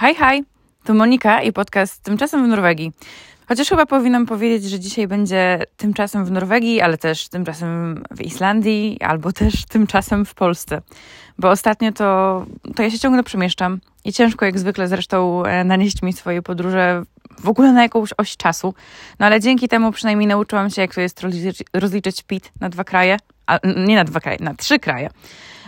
Hi, hi, tu Monika i podcast Tymczasem w Norwegii. Chociaż chyba powinnam powiedzieć, że dzisiaj będzie tymczasem w Norwegii, ale też tymczasem w Islandii, albo też tymczasem w Polsce. Bo ostatnio to, to ja się ciągle przemieszczam i ciężko jak zwykle zresztą e, nanieść mi swoje podróże w ogóle na jakąś oś czasu. No ale dzięki temu przynajmniej nauczyłam się, jak to jest rozliczyć, rozliczyć PIT na dwa kraje, a nie na dwa kraje, na trzy kraje.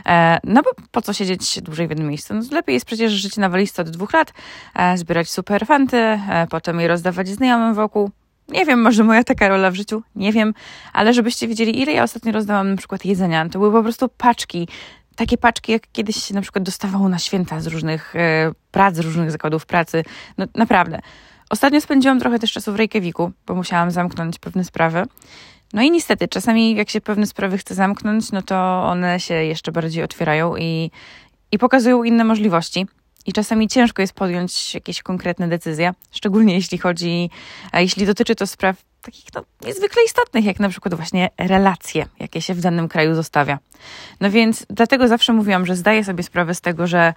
E, no bo po co siedzieć dłużej w jednym miejscu? No, lepiej jest przecież żyć na walizce od dwóch lat, e, zbierać super fanty, e, potem je rozdawać znajomym wokół. Nie wiem, może moja taka rola w życiu, nie wiem, ale żebyście wiedzieli, ile ja ostatnio rozdałam na przykład jedzenia. To były po prostu paczki, takie paczki, jak kiedyś się na przykład dostawało na święta z różnych e, prac, z różnych zakładów pracy. No naprawdę. Ostatnio spędziłam trochę też czasu w Reykjaviku, bo musiałam zamknąć pewne sprawy. No i niestety, czasami jak się pewne sprawy chce zamknąć, no to one się jeszcze bardziej otwierają i, i pokazują inne możliwości. I czasami ciężko jest podjąć jakieś konkretne decyzje, szczególnie jeśli chodzi, a jeśli dotyczy to spraw takich no, niezwykle istotnych, jak na przykład właśnie relacje, jakie się w danym kraju zostawia. No więc dlatego zawsze mówiłam, że zdaję sobie sprawę z tego, że,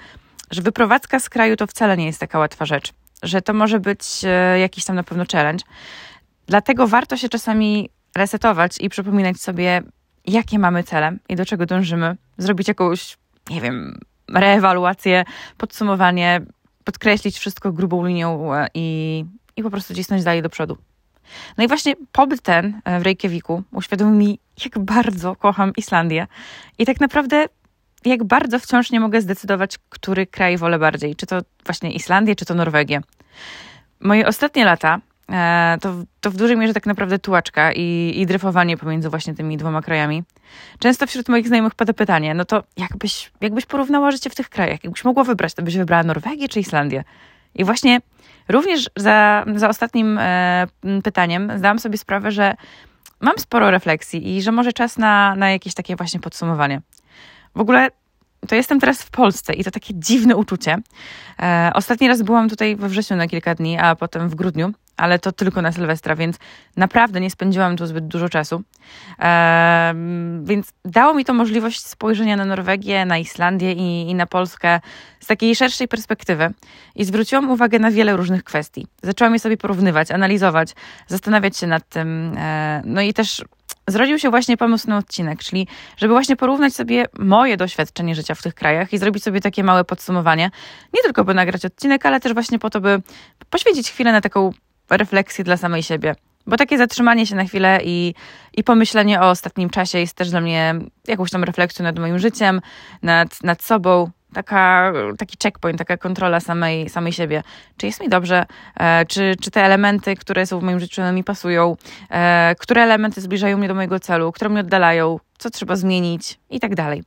że wyprowadzka z kraju to wcale nie jest taka łatwa rzecz, że to może być e, jakiś tam na pewno challenge. Dlatego warto się czasami resetować i przypominać sobie, jakie mamy cele i do czego dążymy, zrobić jakąś, nie wiem, reewaluację, podsumowanie, podkreślić wszystko grubą linią e, i, i po prostu cisnąć dalej do przodu. No i właśnie pobyt ten e, w Reykjaviku uświadomił mi, jak bardzo kocham Islandię i tak naprawdę jak bardzo wciąż nie mogę zdecydować, który kraj wolę bardziej. Czy to właśnie Islandię, czy to Norwegię. Moje ostatnie lata to, to w dużej mierze tak naprawdę tułaczka i, i dryfowanie pomiędzy właśnie tymi dwoma krajami. Często wśród moich znajomych pada pytanie, no to jakbyś, jakbyś porównała życie w tych krajach? Jakbyś mogła wybrać, to byś wybrała Norwegię czy Islandię? I właśnie również za, za ostatnim e, pytaniem zdałam sobie sprawę, że mam sporo refleksji i że może czas na, na jakieś takie właśnie podsumowanie. W ogóle to jestem teraz w Polsce i to takie dziwne uczucie. E, ostatni raz byłam tutaj we wrześniu na kilka dni, a potem w grudniu ale to tylko na Sylwestra, więc naprawdę nie spędziłam tu zbyt dużo czasu. Eee, więc dało mi to możliwość spojrzenia na Norwegię, na Islandię i, i, na Polskę z takiej szerszej perspektywy i zwróciłam uwagę na wiele różnych kwestii. Zaczęłam je sobie porównywać, analizować, zastanawiać się nad tym. Eee, no i też zrodził się właśnie pomysł na odcinek, czyli żeby właśnie porównać sobie moje doświadczenie życia w tych krajach i zrobić sobie takie małe podsumowanie. Nie tylko by nagrać odcinek, ale też właśnie po to, by poświęcić chwilę na taką refleksję dla samej siebie. Bo takie zatrzymanie się na chwilę i, i pomyślenie o ostatnim czasie jest też dla mnie jakąś tam refleksją nad moim życiem, nad, nad sobą. Taka, taki checkpoint, taka kontrola samej, samej siebie. Czy jest mi dobrze? E, czy, czy te elementy, które są w moim życiu, mi pasują? E, które elementy zbliżają mnie do mojego celu? Które mnie oddalają? Co trzeba zmienić? I tak dalej.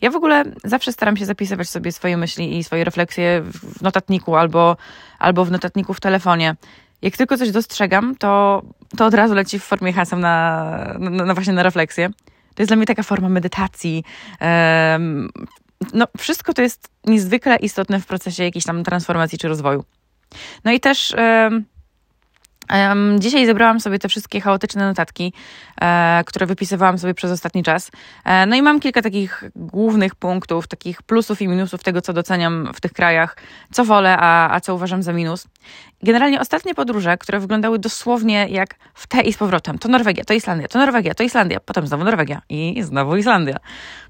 Ja w ogóle zawsze staram się zapisywać sobie swoje myśli i swoje refleksje w notatniku albo, albo w notatniku w telefonie. Jak tylko coś dostrzegam, to, to od razu leci w formie haseł na, na, na właśnie na refleksję. To jest dla mnie taka forma medytacji. Um, no, wszystko to jest niezwykle istotne w procesie jakiejś tam transformacji czy rozwoju. No i też um, Um, dzisiaj zebrałam sobie te wszystkie chaotyczne notatki, e, które wypisywałam sobie przez ostatni czas. E, no i mam kilka takich głównych punktów, takich plusów i minusów tego, co doceniam w tych krajach, co wolę, a, a co uważam za minus. Generalnie ostatnie podróże, które wyglądały dosłownie jak w te i z powrotem. To Norwegia, to Islandia, to Norwegia, to Islandia, potem znowu Norwegia i znowu Islandia.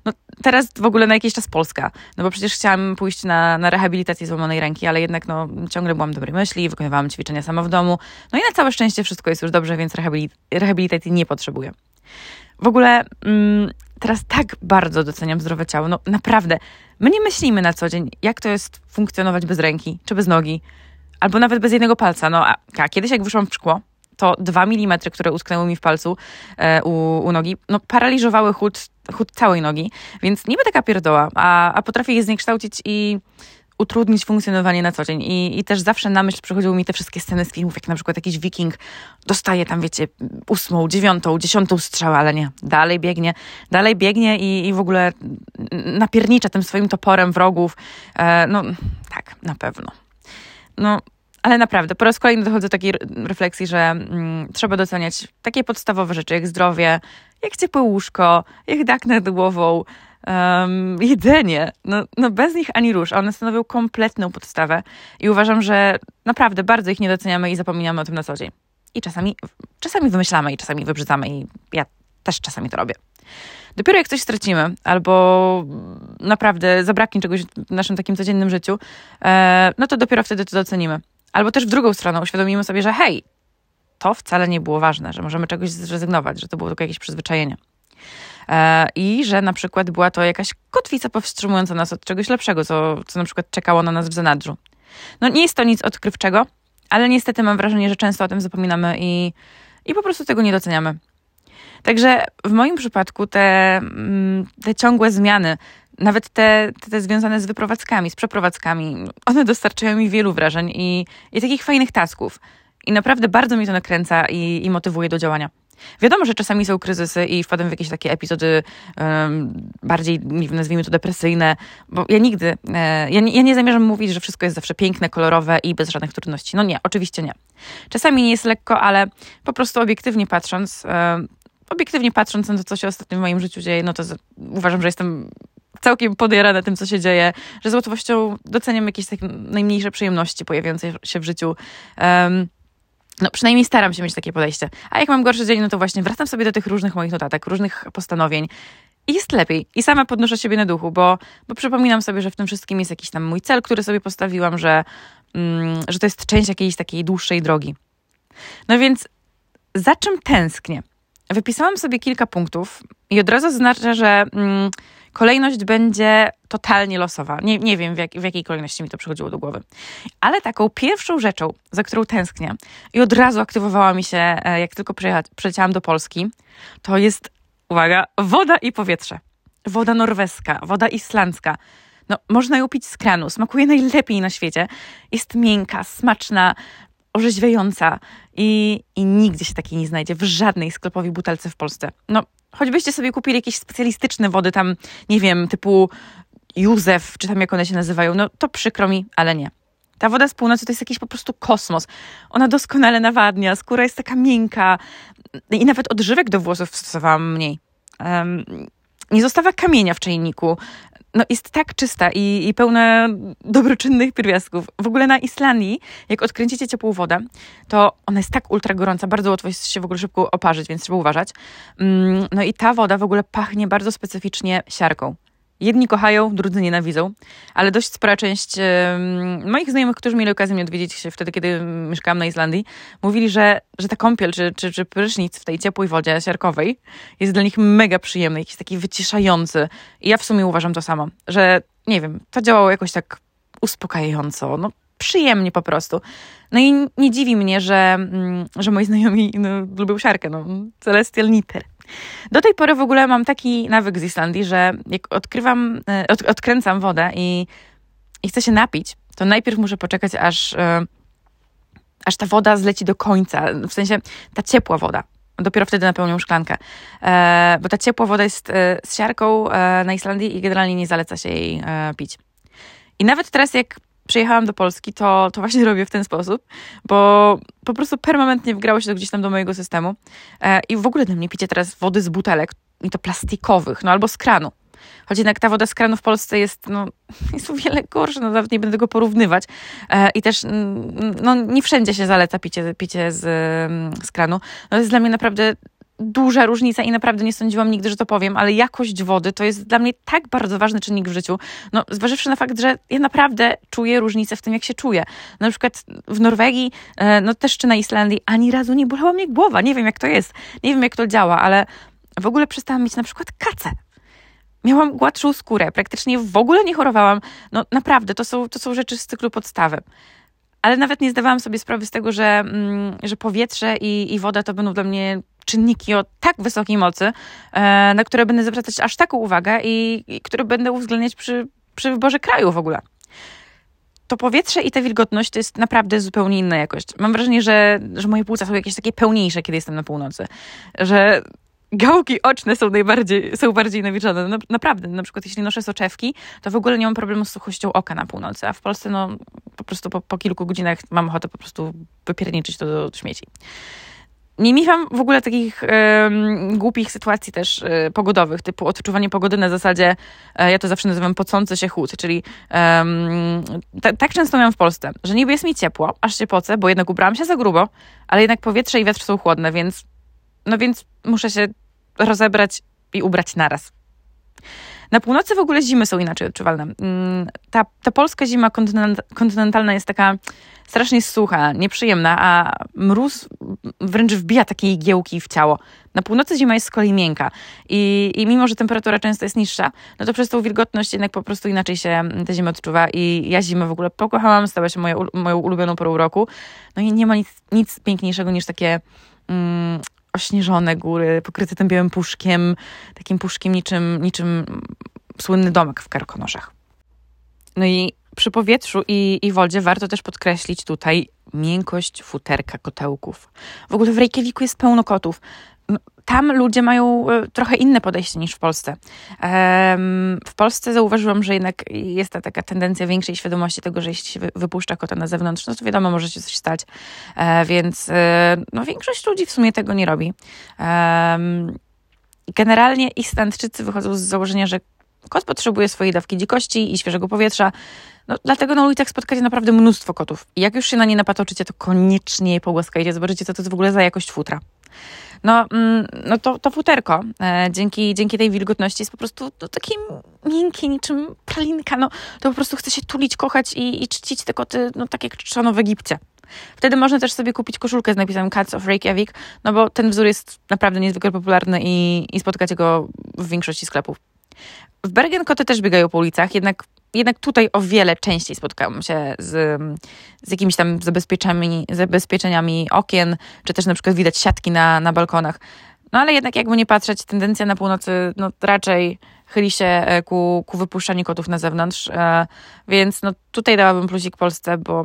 No teraz w ogóle na jakiś czas Polska, no bo przecież chciałam pójść na, na rehabilitację złamanej ręki, ale jednak no ciągle byłam dobrej myśli, wykonywałam ćwiczenia sama w domu. No i na całe szczęście wszystko jest już dobrze, więc rehabilitacji nie potrzebuję. W ogóle mm, teraz tak bardzo doceniam zdrowe ciało. No naprawdę, my nie myślimy na co dzień, jak to jest funkcjonować bez ręki czy bez nogi albo nawet bez jednego palca. No, a, a kiedyś jak wyszłam w szkło, to dwa milimetry, które utknęły mi w palcu e, u, u, nogi, no paraliżowały chód, chód całej nogi, więc niby taka pierdoła, a, a potrafię je zniekształcić i utrudnić funkcjonowanie na co dzień. I, I też zawsze na myśl przychodziły mi te wszystkie sceny z filmów, jak na przykład jakiś wiking dostaje tam, wiecie, ósmą, dziewiątą, dziesiątą strzałę, ale nie, dalej biegnie, dalej biegnie i, i w ogóle napiernicza tym swoim toporem wrogów. E, no tak, na pewno. No, ale naprawdę, po raz kolejny dochodzę do takiej refleksji, że mm, trzeba doceniać takie podstawowe rzeczy, jak zdrowie, jak ciepłe łóżko, jak dach nad głową, um, jedzenie. No, no bez nich ani rusz. One stanowią kompletną podstawę i uważam, że naprawdę bardzo ich nie doceniamy i zapominamy o tym na co dzień. I czasami, czasami wymyślamy i czasami wybrzydzamy i ja też czasami to robię. Dopiero jak coś stracimy, albo naprawdę zabraknie czegoś w naszym takim codziennym życiu, e, no to dopiero wtedy to docenimy. Albo też w drugą stronę uświadomimy sobie, że hej, to wcale nie było ważne, że możemy czegoś zrezygnować, że to było tylko jakieś przyzwyczajenie. E, I że na przykład była to jakaś kotwica powstrzymująca nas od czegoś lepszego, co, co na przykład czekało na nas w zanadrzu. No nie jest to nic odkrywczego, ale niestety mam wrażenie, że często o tym zapominamy i, i po prostu tego nie doceniamy. Także w moim przypadku te, mm, te ciągłe zmiany, nawet te, te, te, związane z wyprowadzkami, z przeprowadzkami, one dostarczają mi wielu wrażeń i, i takich fajnych tasków. I naprawdę bardzo mi to nakręca i, i motywuje do działania. Wiadomo, że czasami są kryzysy i wpadam w jakieś takie epizody um, bardziej, nazwijmy to depresyjne, bo ja nigdy, e, ja, nie, ja nie zamierzam mówić, że wszystko jest zawsze piękne, kolorowe i bez żadnych trudności. No nie, oczywiście nie. Czasami nie jest lekko, ale po prostu obiektywnie patrząc, e, obiektywnie patrząc na to, co się ostatnio w moim życiu dzieje, no to z, uważam, że jestem całkiem podjarana tym, co się dzieje, że z łatwością doceniam jakieś takie najmniejsze przyjemności pojawiające się w życiu. Um, no, przynajmniej staram się mieć takie podejście. A jak mam gorszy dzień, no to właśnie wracam sobie do tych różnych moich notatek, różnych postanowień i jest lepiej. I sama podnoszę siebie na duchu, bo, bo przypominam sobie, że w tym wszystkim jest jakiś tam mój cel, który sobie postawiłam, że, mm, że to jest część jakiejś takiej dłuższej drogi. No więc za czym tęsknię? Wypisałam sobie kilka punktów i od razu zaznaczę, że mm, kolejność będzie totalnie losowa. Nie, nie wiem, w, jak, w jakiej kolejności mi to przychodziło do głowy. Ale taką pierwszą rzeczą, za którą tęsknię i od razu aktywowała mi się, e, jak tylko przyleciałam do Polski, to jest, uwaga, woda i powietrze. Woda norweska, woda islandzka. No, można ją pić z kranu, smakuje najlepiej na świecie. Jest miękka, smaczna, orzeźwiająca i, i nigdzie się takiej nie znajdzie w żadnej sklepowej butelce w Polsce. No, choćbyście sobie kupili jakieś specjalistyczne wody tam, nie wiem, typu Józef, czy tam jak one się nazywają, no to przykro mi, ale nie. Ta woda z północy to jest jakiś po prostu kosmos. Ona doskonale nawadnia, skóra jest taka miękka i nawet odżywek do włosów stosowałam mniej. Um, nie zostawa kamienia w czajniku no, jest tak czysta i, i pełna dobroczynnych pierwiastków. W ogóle na Islandii, jak odkręcicie ciepłą wodę, to ona jest tak ultra gorąca, bardzo łatwo jest się w ogóle szybko oparzyć, więc trzeba uważać. Mm, no i ta woda w ogóle pachnie bardzo specyficznie siarką. Jedni kochają, drudzy nienawidzą, ale dość spora część moich znajomych, którzy mieli okazję mnie odwiedzić wtedy, kiedy mieszkałam na Islandii, mówili, że, że ta kąpiel czy, czy, czy prysznic w tej ciepłej wodzie siarkowej jest dla nich mega przyjemny, jakiś taki wyciszający. I ja w sumie uważam to samo, że nie wiem, to działało jakoś tak uspokajająco, no przyjemnie po prostu. No i nie dziwi mnie, że, mm, że moi znajomi no, lubią siarkę, no, celestial niter. Do tej pory w ogóle mam taki nawyk z Islandii, że jak odkrywam, e, od, odkręcam wodę i, i chcę się napić, to najpierw muszę poczekać, aż, e, aż ta woda zleci do końca. W sensie ta ciepła woda. Dopiero wtedy napełnią szklankę. E, bo ta ciepła woda jest z siarką na Islandii i generalnie nie zaleca się jej pić. I nawet teraz, jak przyjechałam do Polski, to, to właśnie robię w ten sposób, bo po prostu permanentnie wgrało się to gdzieś tam do mojego systemu. E, I w ogóle dla mnie picie teraz wody z butelek, i to plastikowych, no albo z kranu. Choć jednak ta woda z kranu w Polsce jest, no, jest o wiele gorsza, no nawet nie będę tego porównywać. E, I też, mm, no, nie wszędzie się zaleca picie, picie z, z kranu. No, to jest dla mnie naprawdę duża różnica i naprawdę nie sądziłam nigdy, że to powiem, ale jakość wody to jest dla mnie tak bardzo ważny czynnik w życiu. No, zważywszy na fakt, że ja naprawdę czuję różnicę w tym, jak się czuję. Na przykład w Norwegii, e, no też czy na Islandii, ani razu nie bolała mnie głowa. Nie wiem, jak to jest. Nie wiem, jak to działa, ale w ogóle przestałam mieć na przykład kacę. Miałam gładszą skórę, praktycznie w ogóle nie chorowałam. No naprawdę, to są, to są rzeczy z cyklu podstawy ale nawet nie zdawałam sobie sprawy z tego, że, mm, że powietrze i, i woda to będą dla mnie czynniki o tak wysokiej mocy, e, na które będę zwracać aż taką uwagę i, i które będę uwzględniać przy, przy wyborze kraju w ogóle to powietrze i ta wilgotność to jest naprawdę zupełnie inna jakość. Mam wrażenie, że, że moje płuca są jakieś takie pełniejsze, kiedy jestem na północy. Że gałki oczne są najbardziej, są bardziej nawilżone. No, naprawdę, na przykład jeśli noszę soczewki, to w ogóle nie mam problemu z suchością oka na północy, a w Polsce no po prostu po, po kilku godzinach mam ochotę po prostu wypierniczyć to do, śmieci. nie miewam w ogóle takich um, głupich sytuacji też um, pogodowych, typu odczuwanie pogody na zasadzie, um, ja to zawsze nazywam pocący się chłód, czyli tak często miałam w Polsce, że niby jest mi ciepło, aż się pocę, bo jednak ubrałam się za grubo, ale jednak powietrze i wiatr są chłodne, więc no więc muszę się rozebrać i ubrać naraz. Na północy w ogóle zimy są inaczej odczuwalne. Mm, ta, ta polska zima kontynent, kontynentalna jest taka strasznie sucha, nieprzyjemna, a mróz wręcz wbija takie igiełki w ciało. Na północy zima jest z kolei miękka i, i mimo, że temperatura często jest niższa, no to przez tą wilgotność jednak po prostu inaczej się ta zima odczuwa i ja zimę w ogóle pokochałam, stała się moją, moją ulubioną porą roku. No i nie ma nic, nic piękniejszego niż takie mm, ośnieżone góry, pokryte tym białym puszkiem, takim puszkiem niczym, niczym słynny domek w Karkonoszach. No i przy powietrzu i, i wodzie warto też podkreślić tutaj miękkość futerka kotełków. W ogóle w Reykjaviku jest pełno kotów tam ludzie mają e, trochę inne podejście niż w Polsce. W Polsce zauważyłam, że jednak jest ta taka tendencja większej świadomości tego, że jeśli się wypuszcza kota na zewnątrz, no to wiadomo, może się coś stać. E, więc e, no, większość ludzi w sumie tego nie robi. Generalnie Islandczycy wychodzą z założenia, że kot potrzebuje swojej dawki dzikości i świeżego powietrza. No, dlatego na ulicach spotkacie naprawdę mnóstwo kotów. Jak już się na nie napatoczycie, to koniecznie je pogłaskajcie, zobaczycie, co to jest w ogóle za jakość futra. No, mm, no to, to futerko e, dzięki, dzięki tej wilgotności jest po prostu no, takie miękkie, niczym pralinka. No, to po prostu chce się tulić, kochać i, i czcić te koty, no tak jak czczono w Egipcie. Wtedy można też sobie kupić koszulkę z napisem Cats of Reykjavik, no bo ten wzór jest naprawdę niezwykle popularny i, i spotkacie go w większości sklepów. W Bergen koty też biegają po ulicach, jednak jednak tutaj o wiele częściej spotkałam się z, z jakimiś tam zabezpieczeniami, zabezpieczeniami okien, czy też na przykład widać siatki na, na balkonach. No ale jednak jakby nie patrzeć, tendencja na północy no, raczej chyli się e, ku, ku wypuszczaniu kotów na zewnątrz, e, więc no, tutaj dałabym plusik Polsce, bo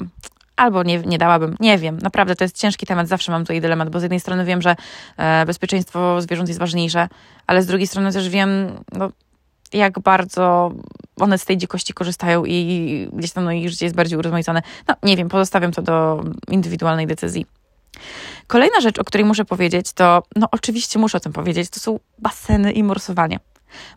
albo nie, nie dałabym, nie wiem. Naprawdę to jest ciężki temat, zawsze mam tutaj dylemat, bo z jednej strony wiem, że e, bezpieczeństwo zwierząt jest ważniejsze, ale z drugiej strony też wiem, no, jak bardzo one z tej dzikości korzystają i gdzieś tam no, ich życie jest bardziej urozmaicone. No nie wiem, pozostawiam to do indywidualnej decyzji. Kolejna rzecz, o której muszę powiedzieć, to no oczywiście muszę o tym powiedzieć, to są baseny i morsowanie.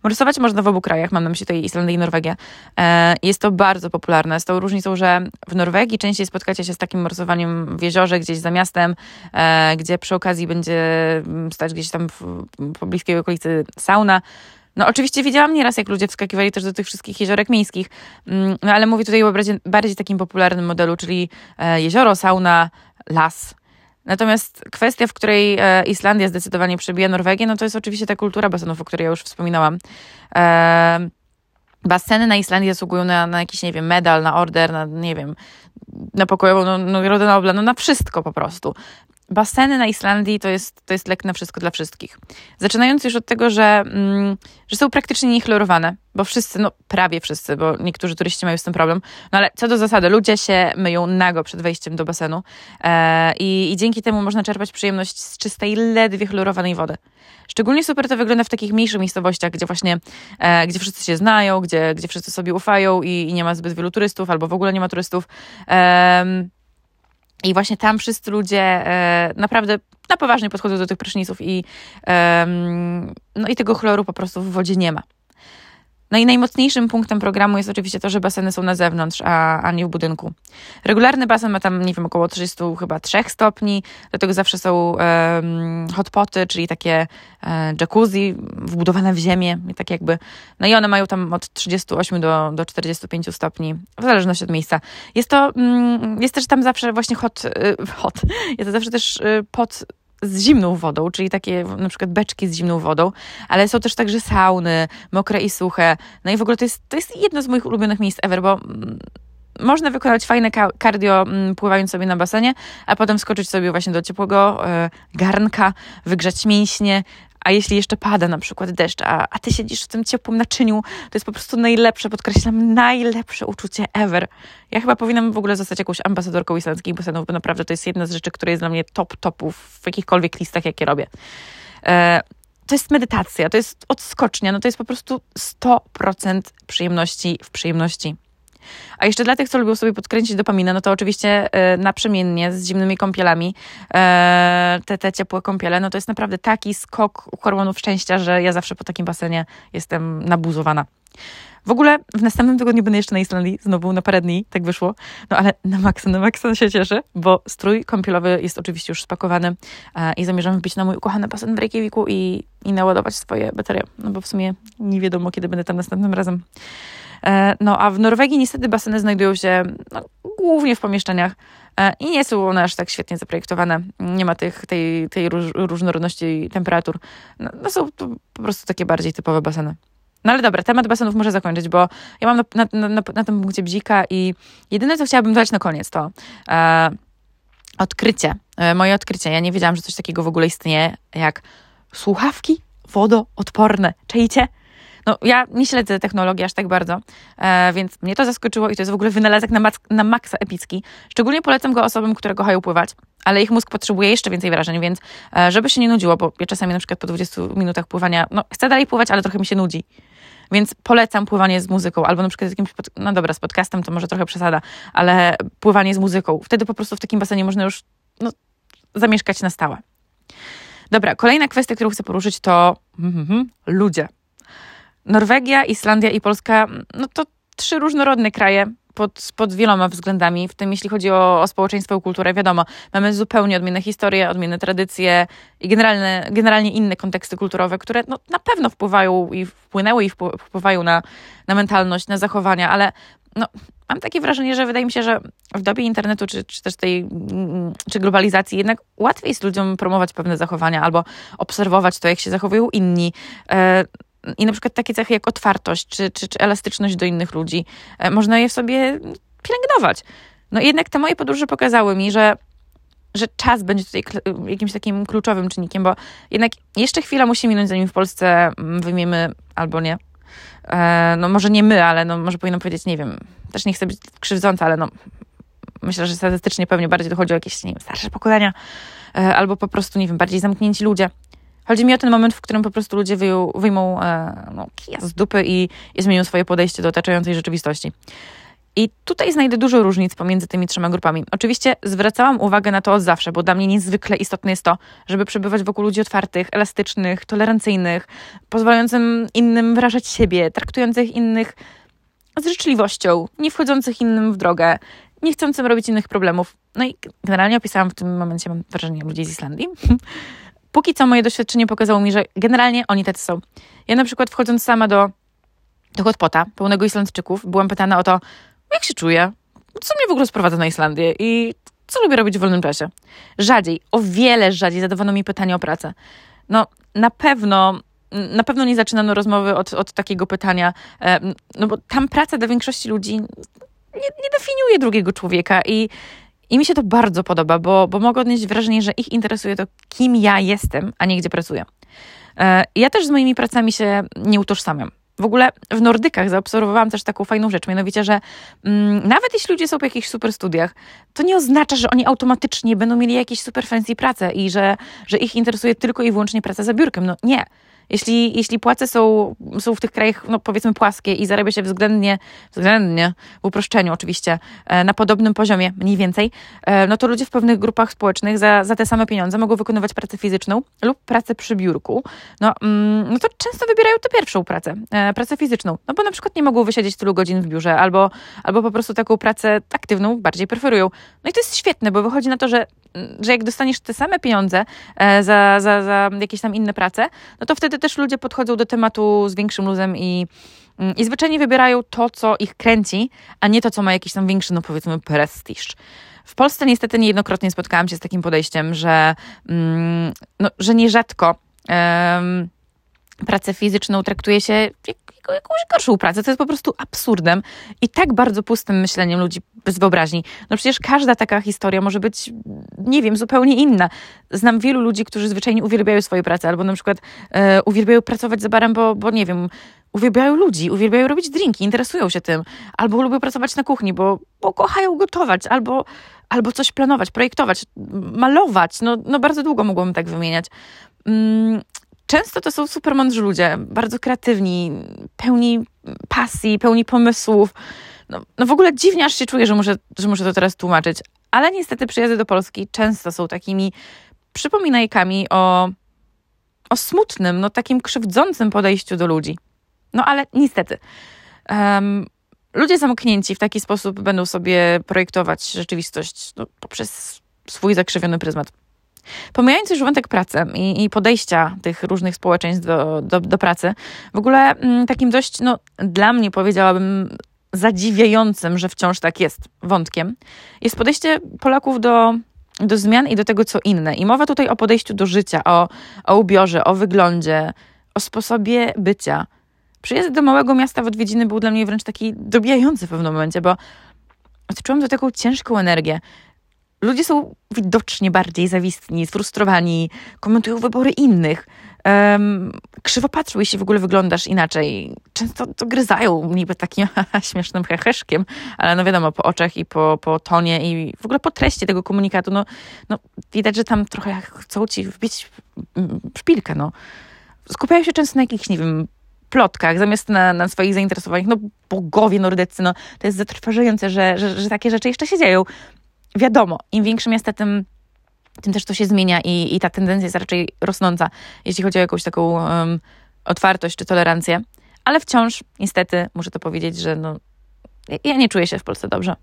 Morsować można w obu krajach, mam na myśli tutaj Islandię i Norwegię. E, jest to bardzo popularne, z tą różnicą, że w Norwegii częściej spotkacie się z takim morsowaniem w jeziorze, gdzieś za miastem, e, gdzie przy okazji będzie stać gdzieś tam w pobliskiej okolicy sauna. No oczywiście widziałam nieraz, jak ludzie wskakiwali też do tych wszystkich jeziorek miejskich, mm, no ale mówię tutaj o bardziej, bardziej takim popularnym modelu, czyli e, jezioro, sauna, las. Natomiast kwestia, w której e, Islandia zdecydowanie przebija Norwegię, no to jest oczywiście ta kultura basenów, o której ja już wspominałam. E, baseny na Islandii zasługują na, na jakiś, nie wiem, medal, na order, na, nie wiem, na pokojową no, nagrodę Nobla, no na wszystko po prostu baseny na Islandii to jest, to jest lek na wszystko dla wszystkich. Zaczynając już od tego, że, mm, że są praktycznie niechlorowane, bo wszyscy, no prawie wszyscy, bo niektórzy turyści mają z tym problem, no ale co do zasady, ludzie się myją nago przed wejściem do basenu e, i, i dzięki temu można czerpać przyjemność z czystej, ledwie chlorowanej wody. Szczególnie super to wygląda w takich mniejszych miejscowościach, gdzie właśnie, e, gdzie wszyscy się znają, gdzie, gdzie wszyscy sobie ufają i, i, nie ma zbyt wielu turystów, albo w ogóle nie ma turystów. E, i właśnie tam wszyscy ludzie e, naprawdę na poważnie podchodzą do tych pryszniców i, no i tego chloru po prostu w wodzie nie ma. No i najmocniejszym punktem programu jest oczywiście to, że baseny są na zewnątrz, a, a nie w budynku. Regularny basen ma tam, nie wiem, około 30 chyba 3 stopni, dlatego zawsze są um, hotpoty, czyli takie e, jacuzzi wbudowane w ziemię, tak jakby. No i one mają tam od 38 do, do 45 stopni, w zależności od miejsca. Jest to, mm, jest też tam zawsze właśnie hot, y, hot. jest to zawsze też y, pod z zimną wodą, czyli takie na przykład beczki z zimną wodą, ale są też także sauny, mokre i suche. No i w ogóle to jest, to jest jedno z moich ulubionych miejsc ever, bo mm, można wykonać fajne cardio mm, pływając sobie na basenie, a potem skoczyć sobie właśnie do ciepłego e, garnka, wygrzać mięśnie, a jeśli jeszcze pada na przykład deszcz, a, a ty siedzisz w tym ciepłym naczyniu, to jest po prostu najlepsze, podkreślam, najlepsze uczucie ever. Ja chyba powinnam w ogóle zostać jakąś ambasadorką islandzkich basenów, bo naprawdę to jest jedna z rzeczy, która jest dla mnie top topów w jakichkolwiek listach, jakie robię. E, to jest medytacja, to jest odskocznia, no to jest po prostu 100% przyjemności w przyjemności. A jeszcze dla tych, co lubią sobie podkręcić dopaminę, no to oczywiście e, naprzemiennie z zimnymi kąpielami, e, te, te ciepłe kąpiele, no to jest naprawdę taki skok hormonów szczęścia, że ja zawsze po takim basenie jestem nabuzowana. W ogóle w następnym tygodniu będę jeszcze na Islandii, znowu na parę dni, tak wyszło. No ale na maksa, na maksa się cieszę, bo strój kąpielowy jest oczywiście już spakowany e, i zamierzam wbić na mój ukochany basen w Reykjaviku i, i naładować swoje baterie, no bo w sumie nie wiadomo, kiedy będę tam następnym razem. E, no a w Norwegii niestety baseny znajdują się no, głównie w pomieszczeniach e, i nie są one aż tak świetnie zaprojektowane. Nie ma tych, tej, tej róż, różnorodności temperatur. No, no są to po prostu takie bardziej typowe baseny. No ale dobra, temat basenów muszę zakończyć, bo ja mam na, na, na, na tym punkcie bzika i jedyne, co chciałabym dodać na koniec, to e, odkrycie, e, moje odkrycie. Ja nie wiedziałam, że coś takiego w ogóle istnieje, jak słuchawki wodoodporne. Czejcie? No, ja nie śledzę technologii aż tak bardzo, e, więc mnie to zaskoczyło i to jest w ogóle wynalazek na, na maksa epicki. Szczególnie polecam go osobom, które kochają pływać, ale ich mózg potrzebuje jeszcze więcej wrażeń, więc e, żeby się nie nudziło, bo ja czasami na przykład po 20 minutach pływania, no chcę dalej pływać, ale trochę mi się nudzi. Więc polecam pływanie z muzyką, albo na przykład z jakimś, pod... no dobra, z podcastem to może trochę przesada, ale pływanie z muzyką. Wtedy po prostu w takim basenie można już no, zamieszkać na stałe. Dobra, kolejna kwestia, którą chcę poruszyć to mm, mm, ludzie. Norwegia, Islandia i Polska, no to trzy różnorodne kraje pod, pod wieloma względami, w tym jeśli chodzi o, o społeczeństwo i kulturę, wiadomo, mamy zupełnie odmienne historie, odmienne tradycje i generalne, generalnie inne konteksty kulturowe, które no, na pewno wpływają i wpłynęły i wpływają na, na mentalność, na zachowania, ale no, mam takie wrażenie, że wydaje mi się, że w dobie internetu, czy, czy też tej czy globalizacji, jednak łatwiej jest ludziom promować pewne zachowania albo obserwować to, jak się zachowują inni. I na przykład takie cechy jak otwartość czy, czy, czy elastyczność do innych ludzi, e, można je w sobie pielęgnować. No jednak te moje podróże pokazały mi, że, że czas będzie tutaj jakimś takim kluczowym czynnikiem, bo jednak jeszcze chwila musi minąć, zanim w Polsce mm, wyjmiemy albo nie. E, no może nie my, ale no może powinnam powiedzieć, nie wiem, też nie chcę być krzywdząca, ale no myślę, że statystycznie pewnie bardziej dochodzi o jakieś, nie wiem, starsze pokolenia, e, albo po prostu, nie wiem, bardziej zamknięci ludzie. Chodzi mi o ten moment, w którym po prostu ludzie wyjmą e, no, kija z dupy i, i zmienią swoje podejście do otaczającej rzeczywistości. I tutaj znajdę dużo różnic pomiędzy tymi trzema grupami. Oczywiście zwracałam uwagę na to od zawsze, bo dla mnie niezwykle istotne jest to, żeby przebywać wokół ludzi otwartych, elastycznych, tolerancyjnych, pozwalającym innym wyrażać siebie, traktujących innych z życzliwością, nie wchodzących innym w drogę, nie chcącym robić innych problemów. No i generalnie opisałam w tym momencie, mam wrażenie, ludzi z Islandii. póki co moje doświadczenie pokazało mi, że generalnie oni tacy są. Ja na przykład wchodząc sama do, do hotpota pełnego Islandczyków, byłam pytana o to, jak się czuję, co mnie w ogóle sprowadza na Islandię i co lubię robić w wolnym czasie. Rzadziej, o wiele rzadziej zadawano mi pytanie o pracę. No, na pewno na pewno nie zaczynano rozmowy od, od takiego pytania, no bo tam praca dla większości ludzi nie, nie definiuje drugiego człowieka i i mi się to bardzo podoba, bo, bo mogę odnieść wrażenie, że ich interesuje to, kim ja jestem, a nie gdzie pracuję. E, ja też z moimi pracami się nie utożsamiam. W ogóle w Nordykach zaobserwowałam też taką fajną rzecz, mianowicie, że mm, nawet jeśli ludzie są po jakichś super studiach, to nie oznacza, że oni automatycznie będą mieli jakieś super fancy pracę i że, że ich interesuje tylko i wyłącznie praca za biurkiem. No nie. Jeśli, jeśli płace są, są w tych krajach, no powiedzmy, płaskie i zarabia się względnie, względnie, w uproszczeniu oczywiście, e, na podobnym poziomie, mniej więcej, e, no to ludzie w pewnych grupach społecznych za, za te same pieniądze mogą wykonywać pracę fizyczną lub pracę przy biurku. No, mm, no to często wybierają tę pierwszą pracę, e, pracę fizyczną, no bo na przykład nie mogą wysiedzieć tylu godzin w biurze albo, albo po prostu taką pracę aktywną bardziej preferują. No i to jest świetne, bo wychodzi na to, że że jak dostaniesz te same pieniądze e, za, za, za jakieś tam inne prace, no to wtedy też ludzie podchodzą do tematu z większym luzem i, mm, i zwyczajnie wybierają to, co ich kręci, a nie to, co ma jakiś tam większy, no powiedzmy, prestiż. W Polsce niestety niejednokrotnie spotkałam się z takim podejściem, że, mm, no, że nierzadko um, pracę fizyczną traktuje się jak jakąś gorszą pracę. To jest po prostu absurdem i tak bardzo pustym myśleniem ludzi bez wyobraźni. No przecież każda taka historia może być, nie wiem, zupełnie inna. Znam wielu ludzi, którzy zwyczajnie uwielbiają swoje pracę albo na przykład e, uwielbiają pracować za barem, bo, bo nie wiem, uwielbiają ludzi, uwielbiają robić drinki, interesują się tym, albo lubią pracować na kuchni, bo, bo kochają gotować, albo, albo coś planować, projektować, malować. No, no bardzo długo mogłabym tak wymieniać. Mm, często to są super mądrzy ludzie, bardzo kreatywni, pełni pasji, pełni pomysłów. no, no w ogóle dziwnie aż się czuję, że muszę, że muszę to teraz tłumaczyć, ale niestety przyjazdy do Polski często są takimi przypominajkami o, o smutnym, no takim krzywdzącym podejściu do ludzi. No ale niestety. Um, ludzie zamknięci w taki sposób będą sobie projektować rzeczywistość no, poprzez swój zakrzywiony pryzmat. Pomijając już wątek pracy i, i podejścia tych różnych społeczeństw do, do, do pracy, w ogóle mm, takim dość, no, dla mnie powiedziałabym, zadziwiającym, że wciąż tak jest wątkiem, jest podejście Polaków do, do zmian i do tego, co inne. I mowa tutaj o podejściu do życia, o, o ubiorze, o wyglądzie, o sposobie bycia. Przyjazd do małego miasta w odwiedziny był dla mnie wręcz taki dobijający w pewnym momencie, bo odczułam do taką ciężką energię. Ludzie są widocznie bardziej zawistni, sfrustrowani, komentują wybory innych. Um, krzywo patrzą, jeśli w ogóle wyglądasz inaczej. Często to gryzają niby takim śmiesznym heheszkiem, ale no wiadomo, po oczach i po, po tonie i w ogóle po treści tego komunikatu, no, no widać, że tam trochę chcą ci wbić szpilkę, no. Skupiają się często na jakichś, nie wiem, plotkach, zamiast na, na swoich zainteresowaniach. No bogowie nordycy, no to jest zatrważające, że, że, że takie rzeczy jeszcze się dzieją. Wiadomo, im większe miasta, tym, tym też to się zmienia i, i ta tendencja jest raczej rosnąca, jeśli chodzi o jakąś taką um, otwartość czy tolerancję. Ale wciąż, niestety, muszę to powiedzieć, że no, ja nie czuję się w Polsce dobrze.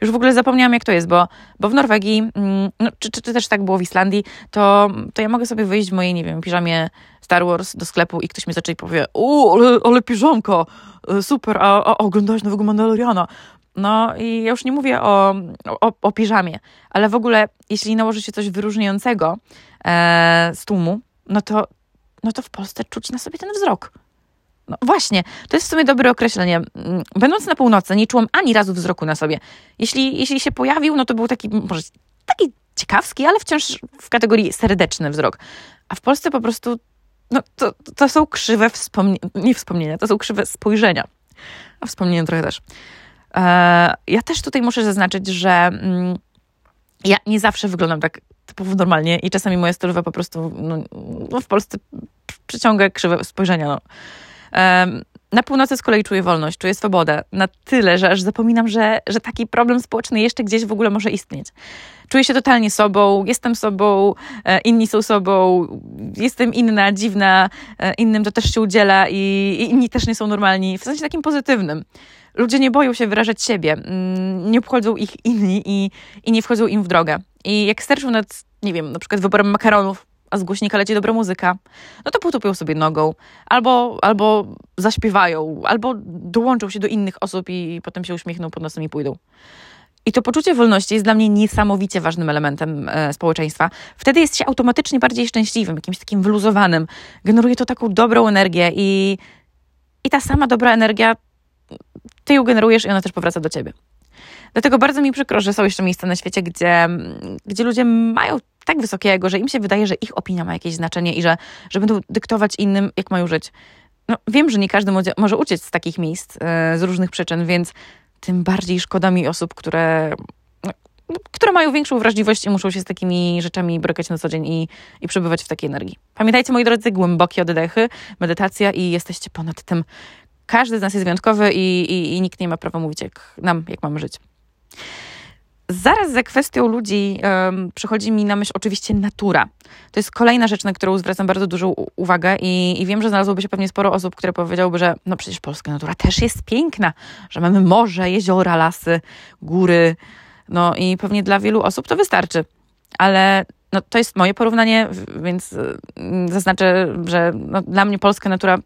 Już w ogóle zapomniałam, jak to jest, bo, bo w Norwegii, mm, no, czy, czy, czy, też tak było w Islandii, to, to ja mogę sobie wyjść w mojej, nie wiem, piżamie Star Wars do sklepu i ktoś mi zacznie powie, o, ale, ale piżamka, e, super, a, a, oglądałeś nowego Mandaloriana? No i ja już nie mówię o, o, o piżamie, ale w ogóle jeśli nałoży się coś wyróżniającego e, z tłumu, no to, no to w Polsce czuć na sobie ten wzrok. No właśnie, to jest w sumie dobre określenie. Mm, będąc na północy, nie czułam ani razu wzroku na sobie. Jeśli, jeśli się pojawił, no to był taki, może taki ciekawski, ale wciąż w kategorii serdeczny wzrok. A w Polsce po prostu, no to, to są krzywe wspomnienia, nie wspomnienia, to są krzywe spojrzenia. A wspomnienia trochę też. E, ja też tutaj muszę zaznaczyć, że mm, ja nie zawsze wyglądam tak typowo normalnie i czasami moja stylowa po prostu no, no w Polsce przyciąga krzywe spojrzenia. No. Na północy z kolei czuję wolność, czuję swobodę. Na tyle, że aż zapominam, że, że taki problem społeczny jeszcze gdzieś w ogóle może istnieć. Czuję się totalnie sobą, jestem sobą, e, inni są sobą, jestem inna, dziwna, e, innym to też się udziela i, i inni też nie są normalni, w sensie takim pozytywnym. Ludzie nie boją się wyrażać siebie, mm, nie obchodzą ich inni i, i nie wchodzą im w drogę. I jak sterczą nad, nie wiem, na przykład wyborem makaronów, a z głośnika leci dobra muzyka, no to potupią sobie nogą, albo, albo zaśpiewają, albo dołączą się do innych osób i potem się uśmiechną pod nosem i pójdą. I to poczucie wolności jest dla mnie niesamowicie ważnym elementem e, społeczeństwa. Wtedy jest się automatycznie bardziej szczęśliwym, jakimś takim wyluzowanym. Generuje to taką dobrą energię i, i ta sama dobra energia, ty ją generujesz i ona też powraca do ciebie. Dlatego bardzo mi przykro, że są jeszcze miejsca na świecie, gdzie, gdzie ludzie mają tak wysokiego, że im się wydaje, że ich opinia ma jakieś znaczenie i że, że będą dyktować innym, jak mają żyć. No, wiem, że nie każdy może uciec z takich miejsc e, z różnych przyczyn, więc tym bardziej szkoda mi osób, które, no, które mają większą wrażliwość i muszą się z takimi rzeczami borykać na co dzień i, i przebywać w takiej energii. Pamiętajcie, moi drodzy, głębokie oddechy, medytacja i jesteście ponad tym. Każdy z nas jest wyjątkowy i, i, i nikt nie ma prawa mówić jak, nam, jak mamy żyć. Zaraz za kwestią ludzi um, przychodzi mi na myśl oczywiście natura. To jest kolejna rzecz, na którą zwracam bardzo dużą uwagę i, i wiem, że znalazłoby się pewnie sporo osób, które powiedziałyby, że no przecież polska natura też jest piękna, że mamy morze, jeziora, lasy, góry. No i pewnie dla wielu osób to wystarczy. Ale no, to jest moje porównanie, więc mm, zaznaczę, że no, dla mnie polska natura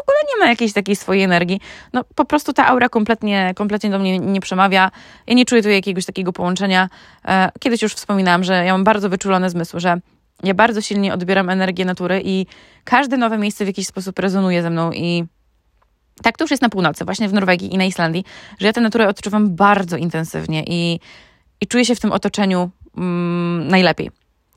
w ogóle nie ma jakiejś takiej swojej energii. No po prostu ta aura kompletnie, kompletnie do mnie nie przemawia. Ja nie czuję tu jakiegoś takiego połączenia. E, kiedyś już wspominałam, że ja mam bardzo wyczulone zmysły, że ja bardzo silnie odbieram energię natury i każde nowe miejsce w jakiś sposób rezonuje ze mną i tak to już jest na północy, właśnie w Norwegii i na Islandii, że ja tę naturę odczuwam bardzo intensywnie i, i czuję się w tym otoczeniu mm, najlepiej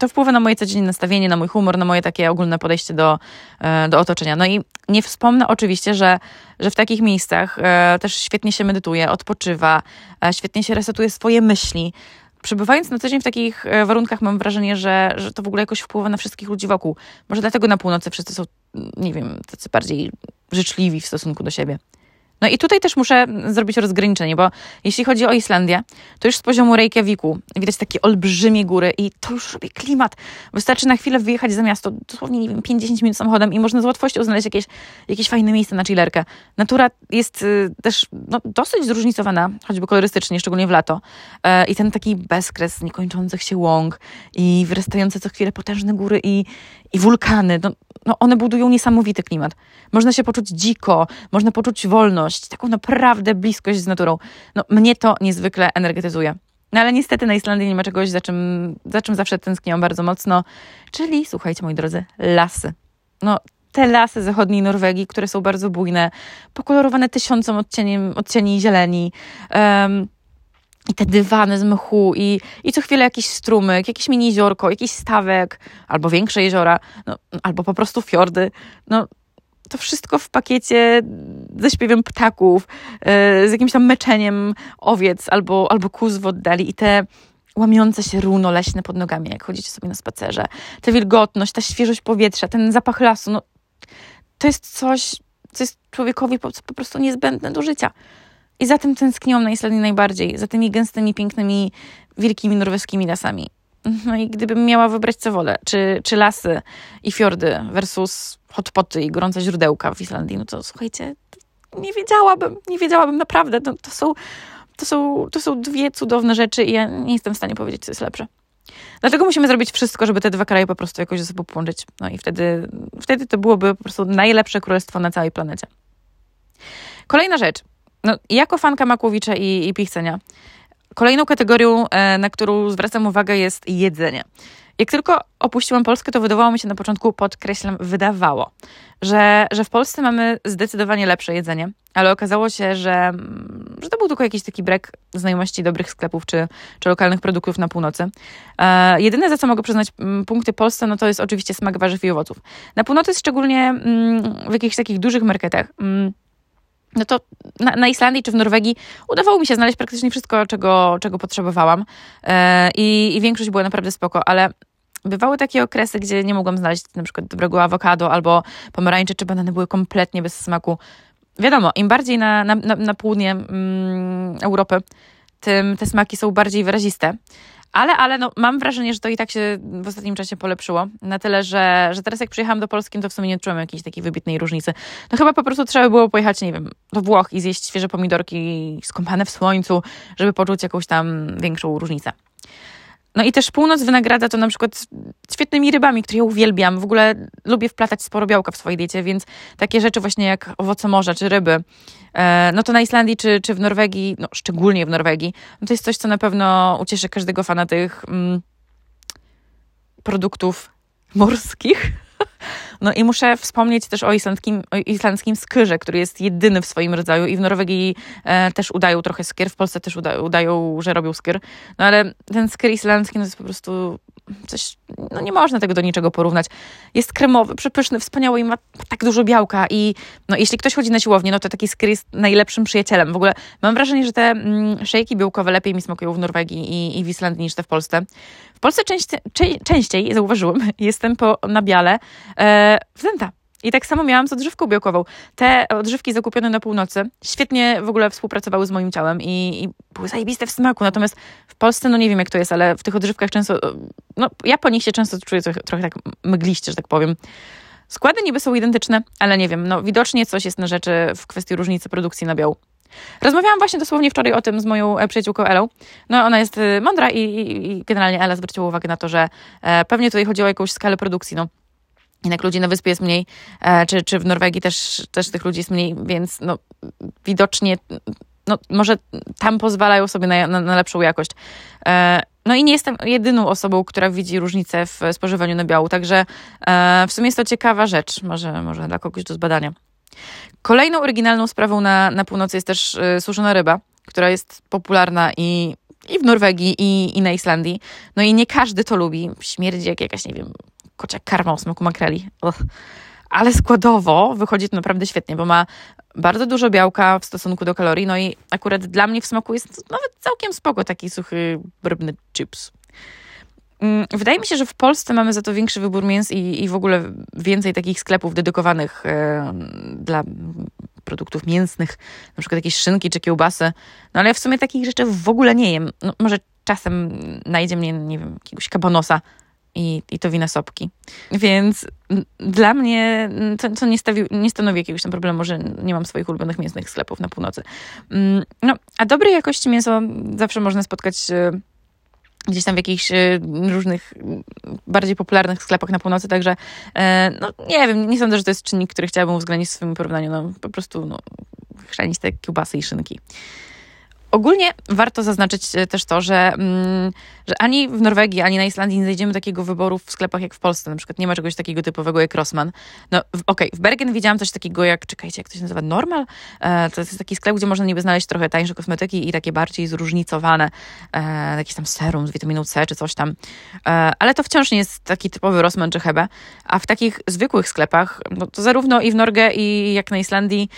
to wpływa na moje codzienne nastawienie, na mój humor, na moje takie ogólne podejście do, e, do otoczenia. No i nie wspomnę oczywiście, że, że w takich miejscach e, też świetnie się medytuje, odpoczywa, e, świetnie się resetuje swoje myśli. Przebywając na co dzień w takich warunkach, mam wrażenie, że, że to w ogóle jakoś wpływa na wszystkich ludzi wokół. Może dlatego na północy wszyscy są, nie wiem, tacy bardziej życzliwi w stosunku do siebie. No i tutaj też muszę zrobić rozgraniczenie, bo jeśli chodzi o Islandię, to już z poziomu Reykjaviku widać takie olbrzymie góry i to już robi klimat. Wystarczy na chwilę wyjechać za miasto, dosłownie, nie wiem, 50 minut samochodem i można z łatwością znaleźć jakieś, jakieś fajne miejsce na chillerkę. Natura jest y, też no, dosyć zróżnicowana, choćby kolorystycznie, szczególnie w lato. E, I ten taki bezkres niekończących się łąk i wyrastające co chwilę potężne góry i, i wulkany. No, no one budują niesamowity klimat. Można się poczuć dziko, można poczuć wolność, taką naprawdę bliskość z naturą. No, mnie to niezwykle energetyzuje. No ale niestety na Islandii nie ma czegoś, za czym, za czym zawsze tęskniłam bardzo mocno, czyli, słuchajcie moi drodzy, lasy. No, te lasy zachodniej Norwegii, które są bardzo bujne, pokolorowane tysiącem odcieniem, odcieni zieleni, um, i te dywany z mchu i, i co chwilę jakiś strumyk, jakieś mini jeziorko, jakiś stawek, albo większe jeziora, no, albo po prostu fiordy. No, to wszystko w pakiecie ze śpiewem ptaków, yy, z jakimś tam meczeniem owiec albo, albo kóz w oddali i te łamiące się runo leśne pod nogami, jak chodzicie sobie na spacerze. Ta wilgotność, ta świeżość powietrza, ten zapach lasu, no, to jest coś, co jest człowiekowi po, po prostu niezbędne do życia. I za tym tęskniłam na Islandii najbardziej, za tymi gęstymi, pięknymi, wielkimi norweskimi lasami. No i gdybym miała wybrać co wolę, czy, czy lasy i fiordy versus hotpoty i gorące źródełka w Islandii, no to słuchajcie, nie wiedziałabym, nie wiedziałabym naprawdę. To, to, są, to, są, to są dwie cudowne rzeczy i ja nie jestem w stanie powiedzieć, co jest lepsze. Dlatego musimy zrobić wszystko, żeby te dwa kraje po prostu jakoś ze sobą połączyć. No i wtedy, wtedy to byłoby po prostu najlepsze królestwo na całej planecie. Kolejna rzecz. No, jako fanka Makłowicza i, i Pichcenia, kolejną kategorią, e, na którą zwracam uwagę jest jedzenie. Jak tylko opuściłam Polskę, to wydawało mi się na początku, podkreślam, wydawało, że, że w Polsce mamy zdecydowanie lepsze jedzenie, ale okazało się, że, że to był tylko jakiś taki brak znajomości dobrych sklepów czy, czy lokalnych produktów na północy. E, jedyne, za co mogę przyznać punkty Polsce, no to jest oczywiście smak warzyw i owoców. Na północy, szczególnie mm, w jakichś takich dużych marketach, mm, no to na, na, Islandii czy w Norwegii udawało mi się znaleźć praktycznie wszystko, czego, czego potrzebowałam e, i, i większość była naprawdę spoko, ale bywały takie okresy, gdzie nie mogłam znaleźć na przykład dobrego awokado albo pomarańcze czy banany były kompletnie bez smaku. Wiadomo, im bardziej na, na, na, na południe mm, Europy, tym te smaki są bardziej wyraziste. Ale, ale no, mam wrażenie, że to i tak się w ostatnim czasie polepszyło. Na tyle, że, że teraz jak przyjechałam do Polski, to w sumie nie czułem jakiejś takiej wybitnej różnicy. No chyba po prostu trzeba było pojechać, nie wiem, do Włoch i zjeść świeże pomidorki skąpane w słońcu, żeby poczuć jakąś tam większą różnicę. No i też północ wynagradza to na przykład świetnymi rybami, które ja uwielbiam. W ogóle lubię wplatać sporo białka w swojej diecie, więc takie rzeczy właśnie jak owoce morza czy ryby, e, no to na Islandii czy, czy w Norwegii, no szczególnie w Norwegii, no to jest coś, co na pewno ucieszy każdego fana tych mm, produktów morskich. No i muszę wspomnieć też o islandzkim, o islandzkim skyrze, który jest jedyny w swoim rodzaju i w Norwegii e, też udają trochę skyr, w Polsce też uda, udają, że robią skyr. No ale ten skyr islandzki no to jest po prostu coś, no nie można tego do niczego porównać. Jest kremowy, przepyszny, wspaniały i ma, tak dużo białka i no jeśli ktoś chodzi na siłownię, no to taki skyr jest najlepszym przyjacielem. W ogóle mam wrażenie, że te mm, szejki białkowe lepiej mi smakują w Norwegii i, i w Islandii niż te w Polsce. W Polsce częściej zauważyłem, jestem po nabiale e, wzęta. I tak samo miałam z odżywką białkową. Te odżywki zakupione na północy świetnie w ogóle współpracowały z moim ciałem i, i, były zajebiste w smaku. Natomiast w Polsce, no nie wiem jak to jest, ale w tych odżywkach często, no ja po nich się często czuję trochę, trochę tak mgliście, że tak powiem. Składy niby są identyczne, ale nie wiem, no widocznie coś jest na rzeczy w kwestii różnicy produkcji nabiału. Rozmawiałam właśnie dosłownie wczoraj o tym z moją e, przyjaciółką Elą. No ona jest e, mądra i, i, i generalnie Ela zwróciła uwagę na to, że e, pewnie tutaj chodziło o jakąś skalę produkcji, no jednak ludzi na wyspie jest mniej, e, czy, czy w Norwegii też, też tych ludzi jest mniej, więc no, widocznie no, może tam pozwalają sobie na, na, na lepszą jakość. E, no i nie jestem jedyną osobą, która widzi różnicę w spożywaniu nabiału, także e, w sumie jest to ciekawa rzecz, może, może dla kogoś do zbadania. Kolejną oryginalną sprawą na, na północy jest też suszona ryba, która jest popularna i, i w Norwegii, i, i na Islandii. No i nie każdy to lubi. Śmierdzi jak jakaś, nie wiem, kocia karma o smaku makreli. Ale składowo wychodzi to naprawdę świetnie, bo ma bardzo dużo białka w stosunku do kalorii, no i akurat dla mnie w smaku jest nawet całkiem spoko taki suchy, brybny chips. Mm, wydaje mi się, że w Polsce mamy za to większy wybór mięs i, i w ogóle więcej takich sklepów dedykowanych e, dla produktów mięsnych, na przykład jakieś szynki czy kiełbasy. No ale ja w sumie takich rzeczy w ogóle nie jem. No, może czasem najdzie mnie, nie wiem, jakiegoś kabanosa, i, i to wina sopki. Więc dla mnie to, to nie, stawi, nie stanowi jakiegoś tam problemu, że nie mam swoich ulubionych mięsnych sklepów na północy. Mm, no, a dobrej jakości mięso zawsze można spotkać e, gdzieś tam w jakichś e, różnych bardziej popularnych sklepach na północy, także e, no nie wiem, nie sądzę, że to jest czynnik, który chciałabym uwzględnić w swoim porównaniu, no po prostu no, chrzanić te kiełbasy i szynki. Ogólnie warto zaznaczyć e, też to, że, mm, że ani w Norwegii, ani na Islandii nie znajdziemy takiego wyboru w sklepach jak w Polsce. Na przykład nie ma czegoś takiego typowego jak Rossmann. No okej, okay, w Bergen widziałam coś takiego jak, czekajcie, jak to się nazywa, Normal? E, to jest taki sklep, gdzie można niby znaleźć trochę tańsze kosmetyki i takie bardziej zróżnicowane, e, jakieś tam serum z witaminą C czy coś tam. Ale to wciąż nie jest taki typowy Rossmann czy Hebe. A w takich zwykłych sklepach, no to zarówno i w Norge i jak na Islandii,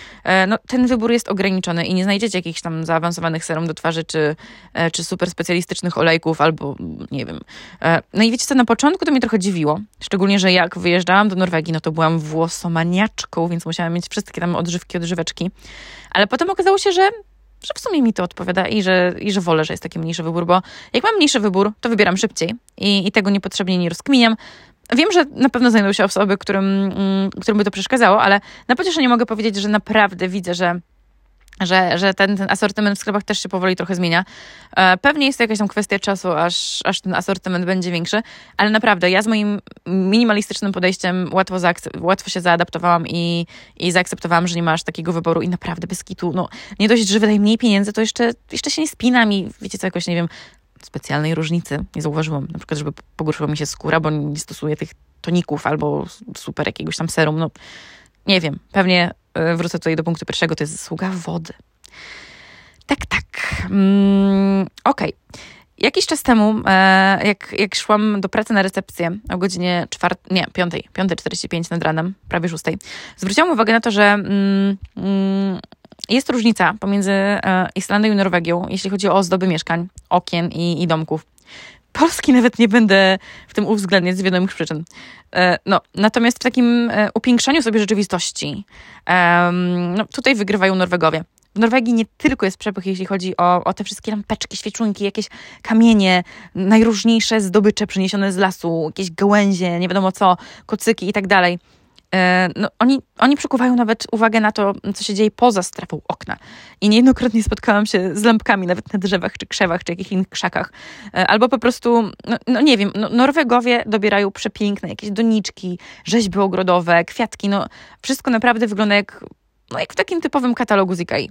no ten wybór jest ograniczony i nie znajdziecie jakichś tam zaawansowanych serum do twarzy, czy, e, czy super specjalistycznych olejków, albo nie wiem. E, no i wiecie co, na początku to mnie trochę dziwiło. Szczególnie, że jak wyjeżdżałam do Norwegii, no to byłam włosomaniaczką, więc musiałam mieć wszystkie tam odżywki, odżyweczki. Ale potem okazało się, że że w sumie mi to odpowiada i że, i że wolę, że jest taki mniejszy wybór, bo jak mam mniejszy wybór, to wybieram szybciej i, i tego niepotrzebnie nie rozkminiam. Wiem, że na pewno znajdą się osoby, którym, mm, którym by to przeszkadzało, ale na pocieszenie mogę powiedzieć, że naprawdę widzę, że że, że ten, ten asortyment w sklepach też się powoli trochę zmienia. E, pewnie jest to jakaś tam kwestia czasu, aż, aż ten asortyment będzie większy, ale naprawdę ja z moim minimalistycznym podejściem łatwo, łatwo się zaadaptowałam i, i zaakceptowałam, że nie masz takiego wyboru i naprawdę bez kitu, no nie dość, że wydaje mniej pieniędzy, to jeszcze, jeszcze się nie spinam i wiecie co, jakoś nie wiem, specjalnej różnicy nie zauważyłam. Na przykład, żeby pogorszyła mi się skóra, bo nie stosuję tych toników albo super jakiegoś tam serum, no nie wiem, pewnie E, wrócę tutaj do punktu pierwszego, to jest zasługa wody. Tak, tak. Mm, Okej. Okay. Jakiś czas temu, e, jak, jak szłam do pracy na recepcję o godzinie czwartej, nie, piątej, 5.45 nad ranem, prawie szóstej, zwróciłam uwagę na to, że mm, mm, jest różnica pomiędzy e, Islandią i Norwegią, jeśli chodzi o ozdoby mieszkań, okien i, i domków. Polski nawet nie będę w tym uwzględniać z wiadomych przyczyn. E, no, natomiast w takim e, upiększaniu sobie rzeczywistości no, tutaj wygrywają Norwegowie. W Norwegii nie tylko jest przepych, jeśli chodzi o, o te wszystkie lampeczki, świeczunki, jakieś kamienie, najróżniejsze zdobycze przyniesione z lasu, jakieś gałęzie, nie wiadomo co, kocyki i tak dalej. E, no, oni, oni przykuwają nawet uwagę na to, co się dzieje poza strefą okna. I niejednokrotnie spotkałam się z lampkami nawet na drzewach, czy krzewach, czy jakichś innych krzakach. E, albo po prostu, no, no nie wiem, no, Norwegowie dobierają przepiękne jakieś doniczki, rzeźby ogrodowe, kwiatki. No, wszystko naprawdę wygląda jak, no, jak w takim typowym katalogu z Ikei.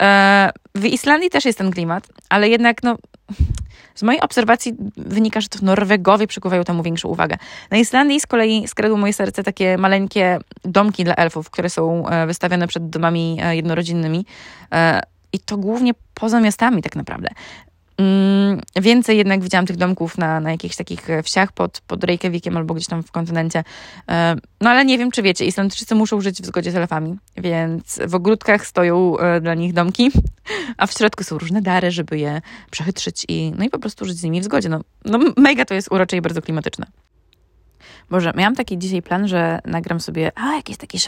E, w Islandii też jest ten klimat, ale jednak no, z mojej obserwacji wynika, że to Norwegowie przykuwają temu większą uwagę. Na Islandii z kolei skradło moje serce takie maleńkie domki dla elfów, które są e, wystawione przed domami e, jednorodzinnymi. I to głównie poza miastami tak naprawdę. Mm, więcej jednak widziałam tych domków na, na jakichś takich e, wsiach pod, pod Reykjavikiem albo gdzieś tam w kontynencie. E, no ale nie wiem, czy wiecie, Islandczycy muszą żyć w zgodzie z elfami, więc w ogródkach stoją e, dla nich domki, a w środku są różne dary, żeby je przechytrzyć i, no i po prostu żyć z nimi w zgodzie. No, no mega to jest urocze i bardzo klimatyczne. Boże, miałam taki dzisiaj plan, że nagram sobie, a jakiś taki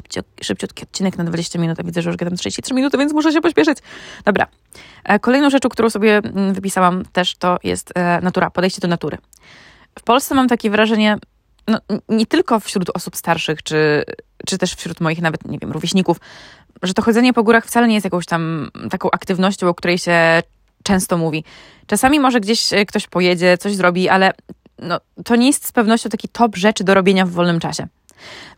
szybciutki odcinek na 20 minut, a widzę, że już gadam 33 minuty, więc muszę się pośpieszyć. Dobra. E, kolejną rzeczą, którą sobie mm, wypisałam też, to jest e, natura, podejście do natury. W Polsce mam takie wrażenie, no, nie tylko wśród osób starszych, czy, czy też wśród moich nawet, nie wiem, rówieśników, że to chodzenie po górach wcale nie jest jakąś tam taką aktywnością, o której się często mówi. Czasami może gdzieś e, ktoś pojedzie, coś zrobi, ale no, to nie jest z pewnością taki top rzeczy do robienia w wolnym czasie.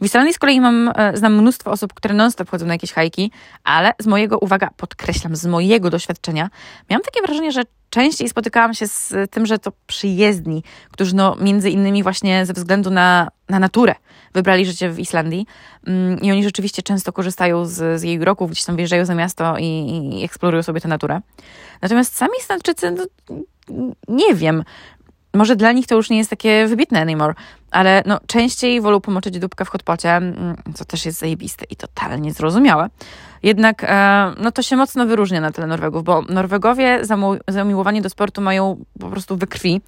W Islandii z kolei mam, e, znam mnóstwo osób, które non-stop chodzą na jakieś hajki, ale z mojego, uwaga, podkreślam, z mojego doświadczenia, miałam takie wrażenie, że częściej spotykałam się z tym, że to przyjezdni, którzy no, między innymi właśnie ze względu na, na naturę wybrali życie w Islandii mm, i oni rzeczywiście często korzystają z, z jej uroków, gdzieś tam wyjeżdżają za miasto i, i eksplorują sobie tę naturę. Natomiast sami Islandczycy, no, nie wiem, może dla nich to już nie jest takie wybitne anymore, ale no, częściej wolą pomoczyć dupkę w hotpocie, mm, co też jest zajebiste i totalnie zrozumiałe. Jednak e, no, to się mocno wyróżnia na tle Norwegów, bo Norwegowie zamiłowani do sportu mają po prostu we krwi.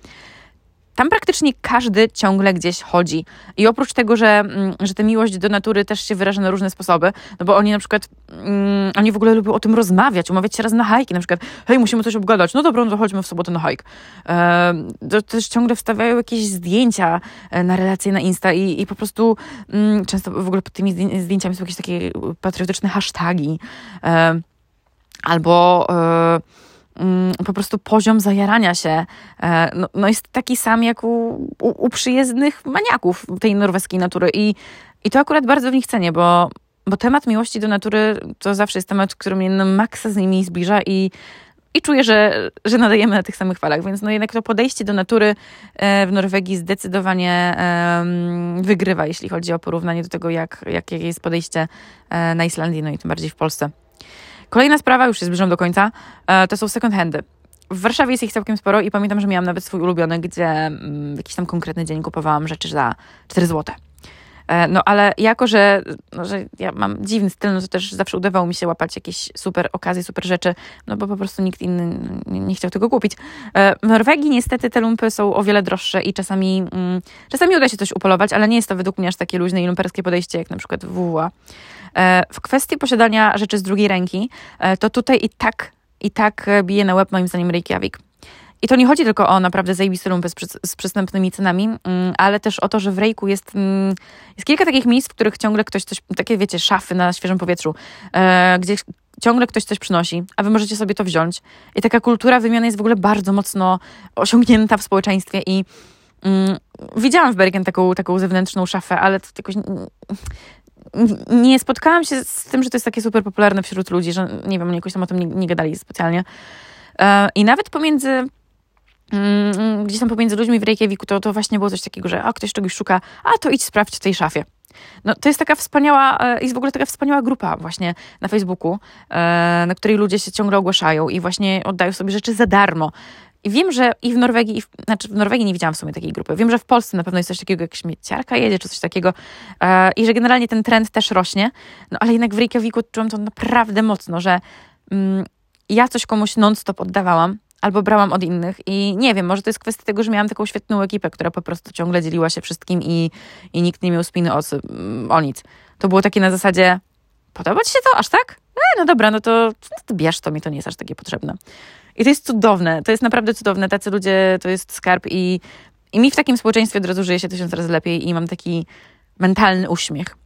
Tam praktycznie każdy ciągle gdzieś chodzi. I oprócz tego, że, mm, że ta miłość do natury też się wyraża na różne sposoby, no bo oni na przykład, mm, oni w ogóle lubią o tym rozmawiać, umawiać się raz na hajki, na przykład, hej, musimy coś obgadać, no dobra, no to chodźmy w sobotę na hajk. E, to też ciągle wstawiają jakieś zdjęcia e, na relacje na Insta i, i po prostu mm, często w ogóle pod tymi zdjęciami są jakieś takie patriotyczne hasztagi. E, albo... E, po prostu poziom zajarania się e, no, no jest taki sam jak u, u, u, przyjezdnych maniaków tej norweskiej natury. I, I to akurat bardzo w nich cenię, bo, bo temat miłości do natury to zawsze jest temat, który mnie na maksa z nimi zbliża i, i czuję, że, że nadajemy na tych samych falach. Więc no jednak to podejście do natury e, w Norwegii zdecydowanie wygrywa, jeśli chodzi o porównanie do tego, jak, jakie jest podejście e, na Islandii, no i tym bardziej w Polsce. Kolejna sprawa, już się zbliżam do końca, e, to są second handy. W Warszawie jest ich całkiem sporo i pamiętam, że miałam nawet swój ulubiony, gdzie mm, jakiś tam konkretny dzień kupowałam rzeczy za 4 zł. E, no ale jako, że, no, że ja mam dziwny styl, no to też zawsze udawało mi się łapać jakieś super okazje, super rzeczy, no bo po prostu nikt inny nie, chciał tego kupić. E, w Norwegii niestety te lumpy są o wiele droższe i czasami, mm, czasami uda się coś upolować, ale nie jest to według mnie aż takie luźne i lumperskie podejście, jak na przykład WWA. E, w kwestii posiadania rzeczy z drugiej ręki, to tutaj i tak, i tak bije na łeb moim zdaniem Reykjavik. I to nie chodzi tylko o naprawdę zajebiste lumpy z, z przystępnymi cenami, mm, ale też o to, że w Rejku jest, mm, jest kilka takich miejsc, w których ciągle ktoś coś, takie wiecie, szafy na świeżym powietrzu, e, gdzie ciągle ktoś coś przynosi, a wy możecie sobie to wziąć. I taka kultura wymiany jest w ogóle bardzo mocno osiągnięta w społeczeństwie i mm, widziałam w Bergen taką, taką zewnętrzną szafę, ale to jakoś nie spotkałam się z tym, że to jest takie super popularne wśród ludzi, że nie wiem, jakoś tam o tym nie, nie gadali specjalnie. E, I nawet pomiędzy gdzieś tam pomiędzy ludźmi w Reykjaviku to, to właśnie było coś takiego, że a ktoś czegoś szuka, a to idź sprawdź w tej szafie. No, to jest taka wspaniała, e, jest w ogóle taka wspaniała grupa właśnie na Facebooku, e, na której ludzie się ciągle ogłaszają i właśnie oddają sobie rzeczy za darmo. I wiem, że i w Norwegii, i w, znaczy w Norwegii nie widziałam w sumie takiej grupy. Wiem, że w Polsce na pewno jest coś takiego, jak śmieciarka jedzie, czy coś takiego. E, I że generalnie ten trend też rośnie. No ale jednak w Reykjaviku czułam to naprawdę mocno, że mm, ja coś komuś non-stop oddawałam, albo brałam od innych i nie wiem, może to jest kwestia tego, że miałam taką świetną ekipę, która po prostu ciągle dzieliła się wszystkim i, i nikt nie miał spiny o, o nic. To było takie na zasadzie, podoba ci się to aż tak? E, no dobra, no to, no to bierz to, mi to nie jest aż takie potrzebne. I to jest cudowne, to jest naprawdę cudowne. Tacy ludzie to jest skarb i, i mi w takim społeczeństwie od razu żyje się tysiąc razy lepiej i mam taki mentalny uśmiech.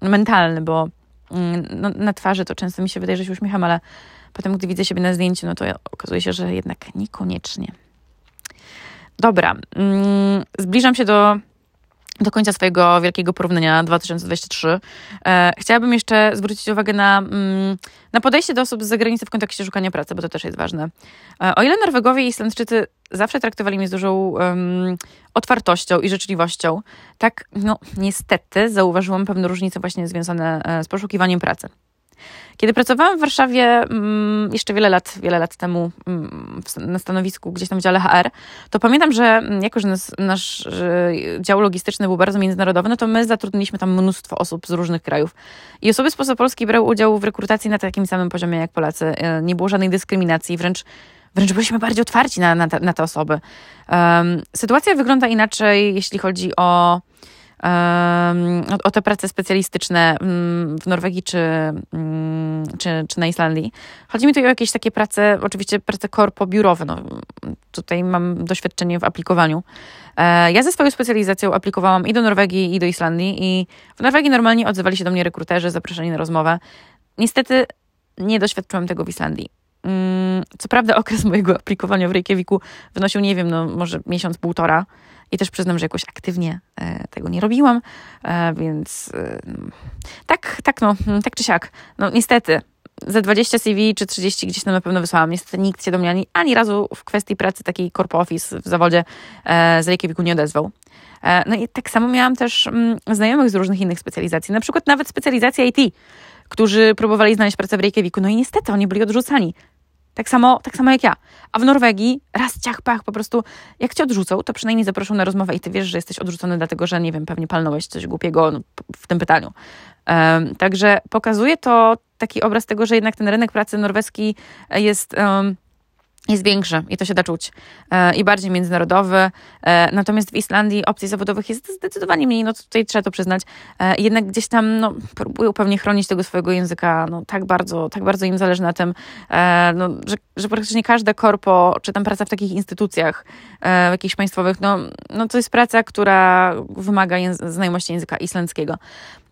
Mentalny, bo mm, no, na twarzy to często mi się wydaje, że się uśmiecham, ale potem, gdy widzę siebie na zdjęciu, no to okazuje się, że jednak niekoniecznie. Dobra, mm, zbliżam się do do końca swojego wielkiego porównania 2023, e, chciałabym jeszcze zwrócić uwagę na, mm, na podejście do osób z zagranicy w kontekście szukania pracy, bo to też jest ważne. E, o ile Norwegowie i Islandczycy zawsze traktowali mnie z dużą um, otwartością i życzliwością, tak no niestety zauważyłam pewne różnice właśnie związane e, z poszukiwaniem pracy. Kiedy pracowałam w Warszawie mm, jeszcze wiele lat, wiele lat temu mm, na stanowisku gdzieś tam w dziale HR, to pamiętam, że mm, jako, że nas, nasz dział logistyczny był bardzo międzynarodowy, no to my zatrudniliśmy tam mnóstwo osób z różnych krajów. I osoby z Polski brały udział w rekrutacji na takim samym poziomie jak Polacy. E, nie było żadnej dyskryminacji, wręcz wręcz byliśmy bardziej otwarci na, na, te, na te osoby. Um, sytuacja wygląda inaczej, jeśli chodzi o o, te prace specjalistyczne mm, w Norwegii czy, mm, czy, czy na Islandii. Chodzi mi tu o jakieś takie prace, oczywiście prace korpo-biurowe. No, tutaj mam doświadczenie w aplikowaniu. E, ja ze swoją specjalizacją aplikowałam i do Norwegii, i do Islandii i w Norwegii normalnie odzywali się do mnie rekruterzy, zapraszani na rozmowę. Niestety nie doświadczyłam tego w Islandii. Mm, co prawda okres mojego aplikowania w Reykjaviku wynosił, nie wiem, no może miesiąc, półtora. I też przyznam, że jakoś aktywnie e, tego nie robiłam, e, więc e, tak, tak, no, tak czy siak. No niestety, ze 20 CV czy 30 gdzieś tam na pewno wysłałam. Niestety nikt się do mnie ani, ani razu w kwestii pracy takiej corp office w zawodzie z Reykjaviku nie odezwał. No i tak samo miałam też mm, znajomych z różnych innych specjalizacji, na przykład nawet specjalizacja IT, którzy próbowali znaleźć pracę w Reykjaviku, no i niestety oni byli odrzucani. Tak samo, tak samo jak ja. A w Norwegii raz ciach, pach, po prostu jak cię odrzucą, to przynajmniej zaproszą na rozmowę i ty wiesz, że jesteś odrzucony dlatego, że nie wiem, pewnie palnąłeś coś głupiego no, w tym pytaniu. Um, także pokazuje to taki obraz tego, że jednak ten rynek pracy norweski jest um, jest większy i to się da czuć e, i bardziej międzynarodowy. E, natomiast w Islandii opcji zawodowych jest zdecydowanie mniej, no tutaj trzeba to przyznać. E, jednak gdzieś tam no, próbują pewnie chronić tego swojego języka, no tak bardzo, tak bardzo im zależy na tym, no, że, że praktycznie każde korpo, czy tam praca w takich instytucjach jakichś państwowych, no, no to jest praca, która wymaga znajomości języka islandzkiego.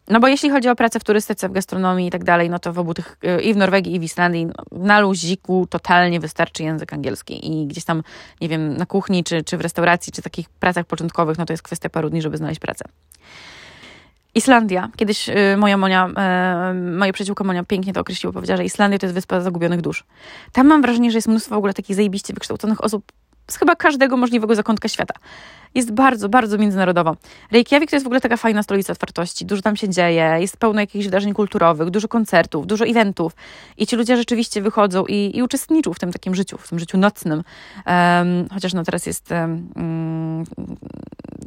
No bo jeśli chodzi o pracę w turystyce, w gastronomii i tak dalej, no to w obu tych, y, i w Norwegii, i w Islandii, no, na luziku totalnie wystarczy język angielski. I gdzieś tam, nie wiem, na kuchni, czy, czy w restauracji, czy takich pracach początkowych, no to jest kwestia paru dni, żeby znaleźć pracę. Islandia. Kiedyś y, moja Monia, y, moja przyjaciółka Monia pięknie to określiła. Powiedziała, że Islandia to jest wyspa zagubionych dusz. Tam mam wrażenie, że jest mnóstwo w ogóle takich zajebiście wykształconych osób z chyba każdego możliwego zakątka świata. Jest bardzo, bardzo międzynarodowo. Reykjavik to jest w ogóle taka fajna stolica otwartości. Dużo tam się dzieje, jest pełno jakichś wydarzeń kulturowych, dużo koncertów, dużo eventów i ci ludzie rzeczywiście wychodzą i, i uczestniczą w tym takim życiu, w tym życiu nocnym. Um, chociaż no teraz jest um,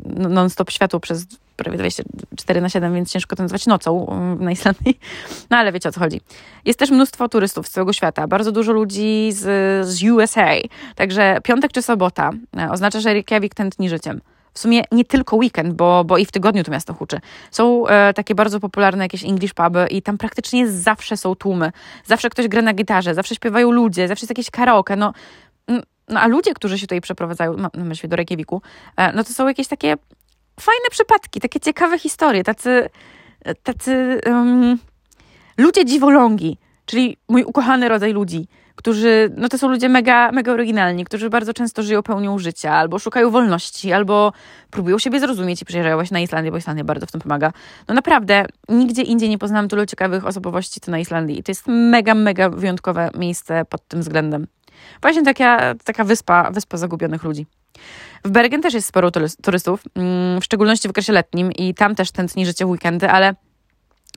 non-stop światło przez prawie 24 na 7, więc ciężko to nazwać nocą na Islandii. No ale wiecie o co chodzi. Jest też mnóstwo turystów z całego świata, bardzo dużo ludzi z, z USA. Także piątek czy sobota e, oznacza, że Reykjavik tętni życiem. W sumie nie tylko weekend, bo, bo i w tygodniu to miasto huczy. Są e, takie bardzo popularne jakieś English puby i tam praktycznie zawsze są tłumy. Zawsze ktoś gra na gitarze, zawsze śpiewają ludzie, zawsze jest jakieś karaoke. No, no a ludzie, którzy się tutaj przeprowadzają, no, na myśli do Reykjaviku, e, no to są jakieś takie fajne przypadki, takie ciekawe historie, tacy, tacy um, ludzie dziwolągi, czyli mój ukochany rodzaj ludzi, którzy, no to są ludzie mega, mega oryginalni, którzy bardzo często żyją pełnią życia, albo szukają wolności, albo próbują siebie zrozumieć i przyjeżdżają właśnie na Islandię, bo Islandia bardzo w tym pomaga. No naprawdę, nigdzie indziej nie poznałam tylu ciekawych osobowości, co na Islandii. I to jest mega, mega wyjątkowe miejsce pod tym względem. Właśnie taka, taka wyspa, wyspa zagubionych ludzi. W Bergen też jest sporo turystów, mm, w szczególności w okresie letnim i tam też tętni życie w weekendy, ale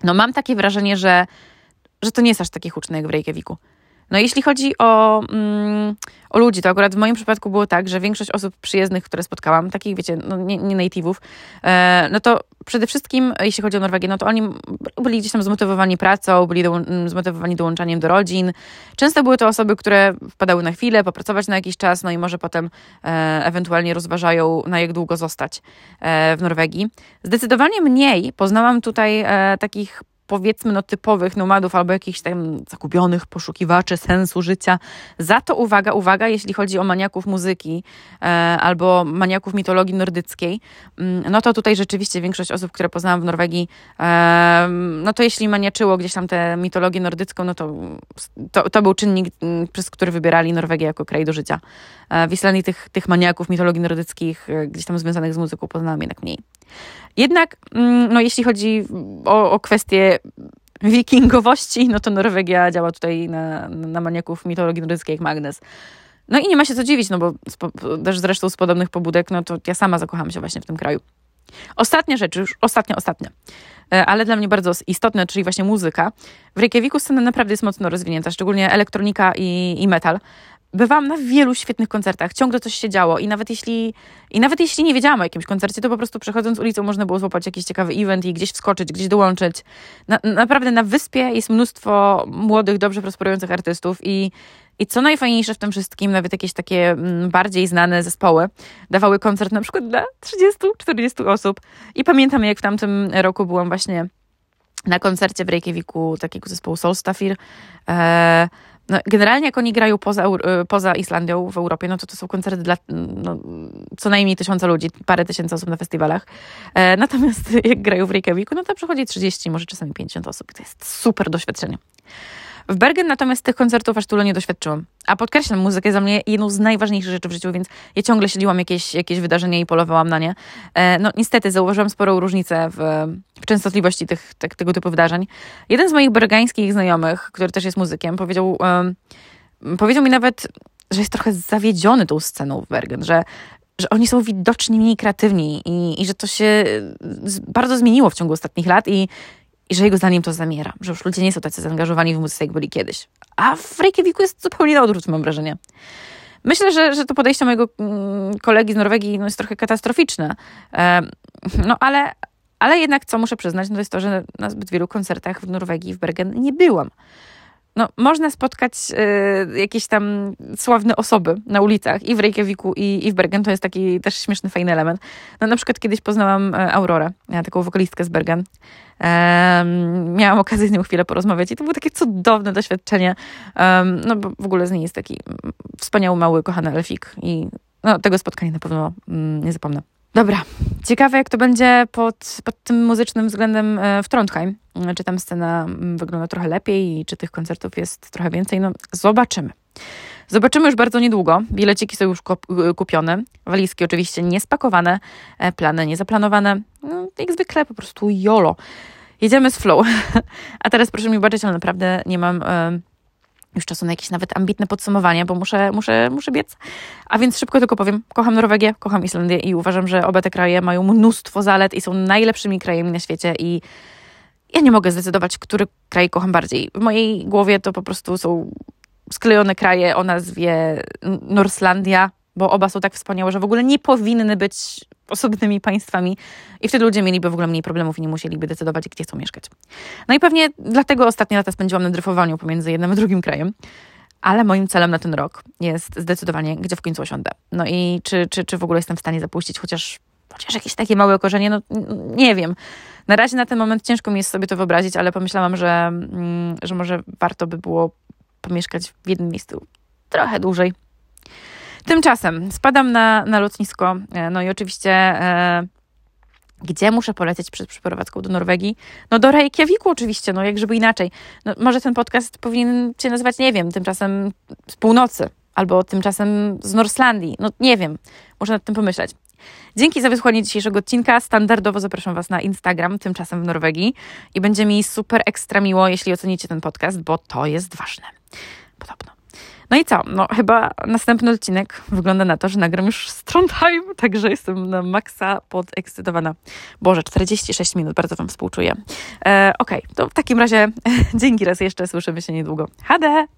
no mam takie wrażenie, że, że to nie jest aż takie huczne jak w Reykjaviku. No jeśli chodzi o, mm, o ludzi, to akurat w moim przypadku było tak, że większość osób przyjezdnych, które spotkałam, takich wiecie, no nie, nie native'ów, e, no to przede wszystkim, jeśli chodzi o Norwegię, no to oni byli gdzieś tam zmotywowani pracą, byli do, zmotywowani dołączaniem do rodzin. Często były to osoby, które wpadały na chwilę, popracować na jakiś czas, no i może potem e, ewentualnie rozważają, na jak długo zostać e, w Norwegii. Zdecydowanie mniej poznałam tutaj e, takich powiedzmy no, typowych nomadów albo jakichś tam zakupionych poszukiwaczy sensu życia. Za to uwaga, uwaga, jeśli chodzi o maniaków muzyki e, albo maniaków mitologii nordyckiej, mm, no to tutaj rzeczywiście większość osób, które poznałam w Norwegii, e, no to jeśli maniaczyło gdzieś tam tę mitologię nordycką, no to, to, to był czynnik, mm, przez który wybierali Norwegię jako kraj do życia. E, w Islandii tych, tych maniaków mitologii nordyckich, e, gdzieś tam związanych z muzyką, poznałam jednak mniej. Jednak, mm, no, jeśli chodzi o, o kwestię wikingowości, no to Norwegia działa tutaj na, na maniaków mitologii nordyckiej jak magnes. No i nie ma się co dziwić, no bo też zresztą z podobnych pobudek, no to ja sama zakochałam się właśnie w tym kraju. Ostatnia rzecz, już ostatnia, ostatnia, e, ale dla mnie bardzo istotna, czyli właśnie muzyka. W Reykjaviku scena naprawdę jest mocno rozwinięta, szczególnie elektronika i, i metal bywałam na wielu świetnych koncertach, ciągle coś się działo i nawet jeśli, i nawet jeśli nie wiedziałam o jakimś koncercie, to po prostu przechodząc ulicą można było złapać jakiś ciekawy event i gdzieś wskoczyć, gdzieś dołączyć. Na, naprawdę na wyspie jest mnóstwo młodych, dobrze prosperujących artystów i i co najfajniejsze w tym wszystkim, nawet jakieś takie mm, bardziej znane zespoły dawały koncert na przykład dla 30-40 osób. I pamiętam, jak w tamtym roku byłam właśnie na koncercie w Reykjaviku takiego zespołu Soulstafir. Eee, no, generalnie jak oni grają poza, y, poza Islandią w Europie, no to to są koncerty dla no, co najmniej tysiąca ludzi, parę tysięcy osób na festiwalach. E, natomiast jak grają w Reykjaviku, no to przychodzi 30, może czasami 50 osób to jest super doświadczenie. W Bergen natomiast tych koncertów aż tyle nie doświadczyłam. A podkreślam, muzyka jest dla mnie jedną z najważniejszych rzeczy w życiu, więc ja ciągle śledziłam jakieś, jakieś wydarzenia i polowałam na nie. E, no niestety zauważyłam sporą różnicę w, w częstotliwości tych, te, tego typu wydarzeń. Jeden z moich bergańskich znajomych, który też jest muzykiem, powiedział, powiedział mi nawet, że jest trochę zawiedziony tą sceną w Bergen, że, że oni są widoczni mniej kreatywni i, i że to się bardzo zmieniło w ciągu ostatnich lat i, i że jego zdaniem to zamiera, że już ludzie nie są tacy zaangażowani w muzyce, jak byli kiedyś. A w Reykjaviku jest zupełnie na odwrót, mam wrażenie. Myślę, że, że to podejście mojego mm, kolegi z Norwegii no, jest trochę katastroficzne. No ale, ale jednak, co muszę przyznać, no to jest to, że na zbyt wielu koncertach w Norwegii, w Bergen nie byłam. No, można spotkać y, jakieś tam sławne osoby na ulicach i w Reykjaviku, i, i w Bergen. To jest taki też śmieszny, fajny element. No, na przykład kiedyś poznałam e, Aurorę, taką wokalistkę z Bergen. Um, miałam okazję z nią chwilę porozmawiać i to było takie cudowne doświadczenie. Um, no bo w ogóle z niej jest taki wspaniały, mały, kochany elfik i no, tego spotkania na pewno mm, nie zapomnę. Dobra, ciekawe jak to będzie pod, pod tym muzycznym względem e, w Trondheim. Czy tam scena wygląda trochę lepiej i czy tych koncertów jest trochę więcej? No, zobaczymy. Zobaczymy już bardzo niedługo. Bileciki są już kupione, walizki oczywiście niespakowane, e, plany niezaplanowane. No, jak zwykle po prostu jolo. Jedziemy z flow. A teraz proszę mi wybaczyć, ale naprawdę nie mam e, już czasu na jakieś nawet ambitne podsumowanie, bo muszę, muszę, muszę biec. A więc szybko tylko powiem, kocham Norwegię, kocham Islandię i uważam, że oba te kraje mają mnóstwo zalet i są najlepszymi krajami na świecie i ja nie mogę zdecydować, który kraj kocham bardziej. W mojej głowie to po prostu są sklejone kraje o nazwie Norslandia, bo oba są tak wspaniałe, że w ogóle nie powinny być osobnymi państwami i wtedy ludzie mieliby w ogóle mniej problemów i nie musieliby decydować, gdzie chcą mieszkać. No i pewnie dlatego ostatnie lata spędziłam na dryfowaniu pomiędzy jednym a drugim krajem. Ale moim celem na ten rok jest zdecydowanie, gdzie w końcu osiądę. No i czy, czy, czy w ogóle jestem w stanie zapuścić chociaż, chociaż jakieś takie małe korzenie, no nie wiem. Na razie na ten moment ciężko mi jest sobie to wyobrazić, ale pomyślałam, że, mm, że może warto by było pomieszkać w jednym miejscu trochę dłużej. Tymczasem spadam na, na lotnisko, e, no i oczywiście e, gdzie muszę polecieć przed przeprowadzką do Norwegii? No do Reykjaviku oczywiście, no jak żeby inaczej. No, może ten podcast powinien się nazywać, nie wiem, tymczasem z północy albo tymczasem z Norslandii. No nie wiem, muszę nad tym pomyśleć. Dzięki za wysłuchanie dzisiejszego odcinka. Standardowo zapraszam Was na Instagram, tymczasem w Norwegii. I będzie mi super ekstra miło, jeśli ocenicie ten podcast, bo to jest ważne. Podobno. No i co? No chyba następny odcinek wygląda na to, że nagram już z Trondheim, także jestem na maksa podekscytowana. Boże, 46 minut, bardzo Wam współczuję. E, Okej, okay, to w takim razie dzięki raz jeszcze, słyszymy się niedługo. Hade!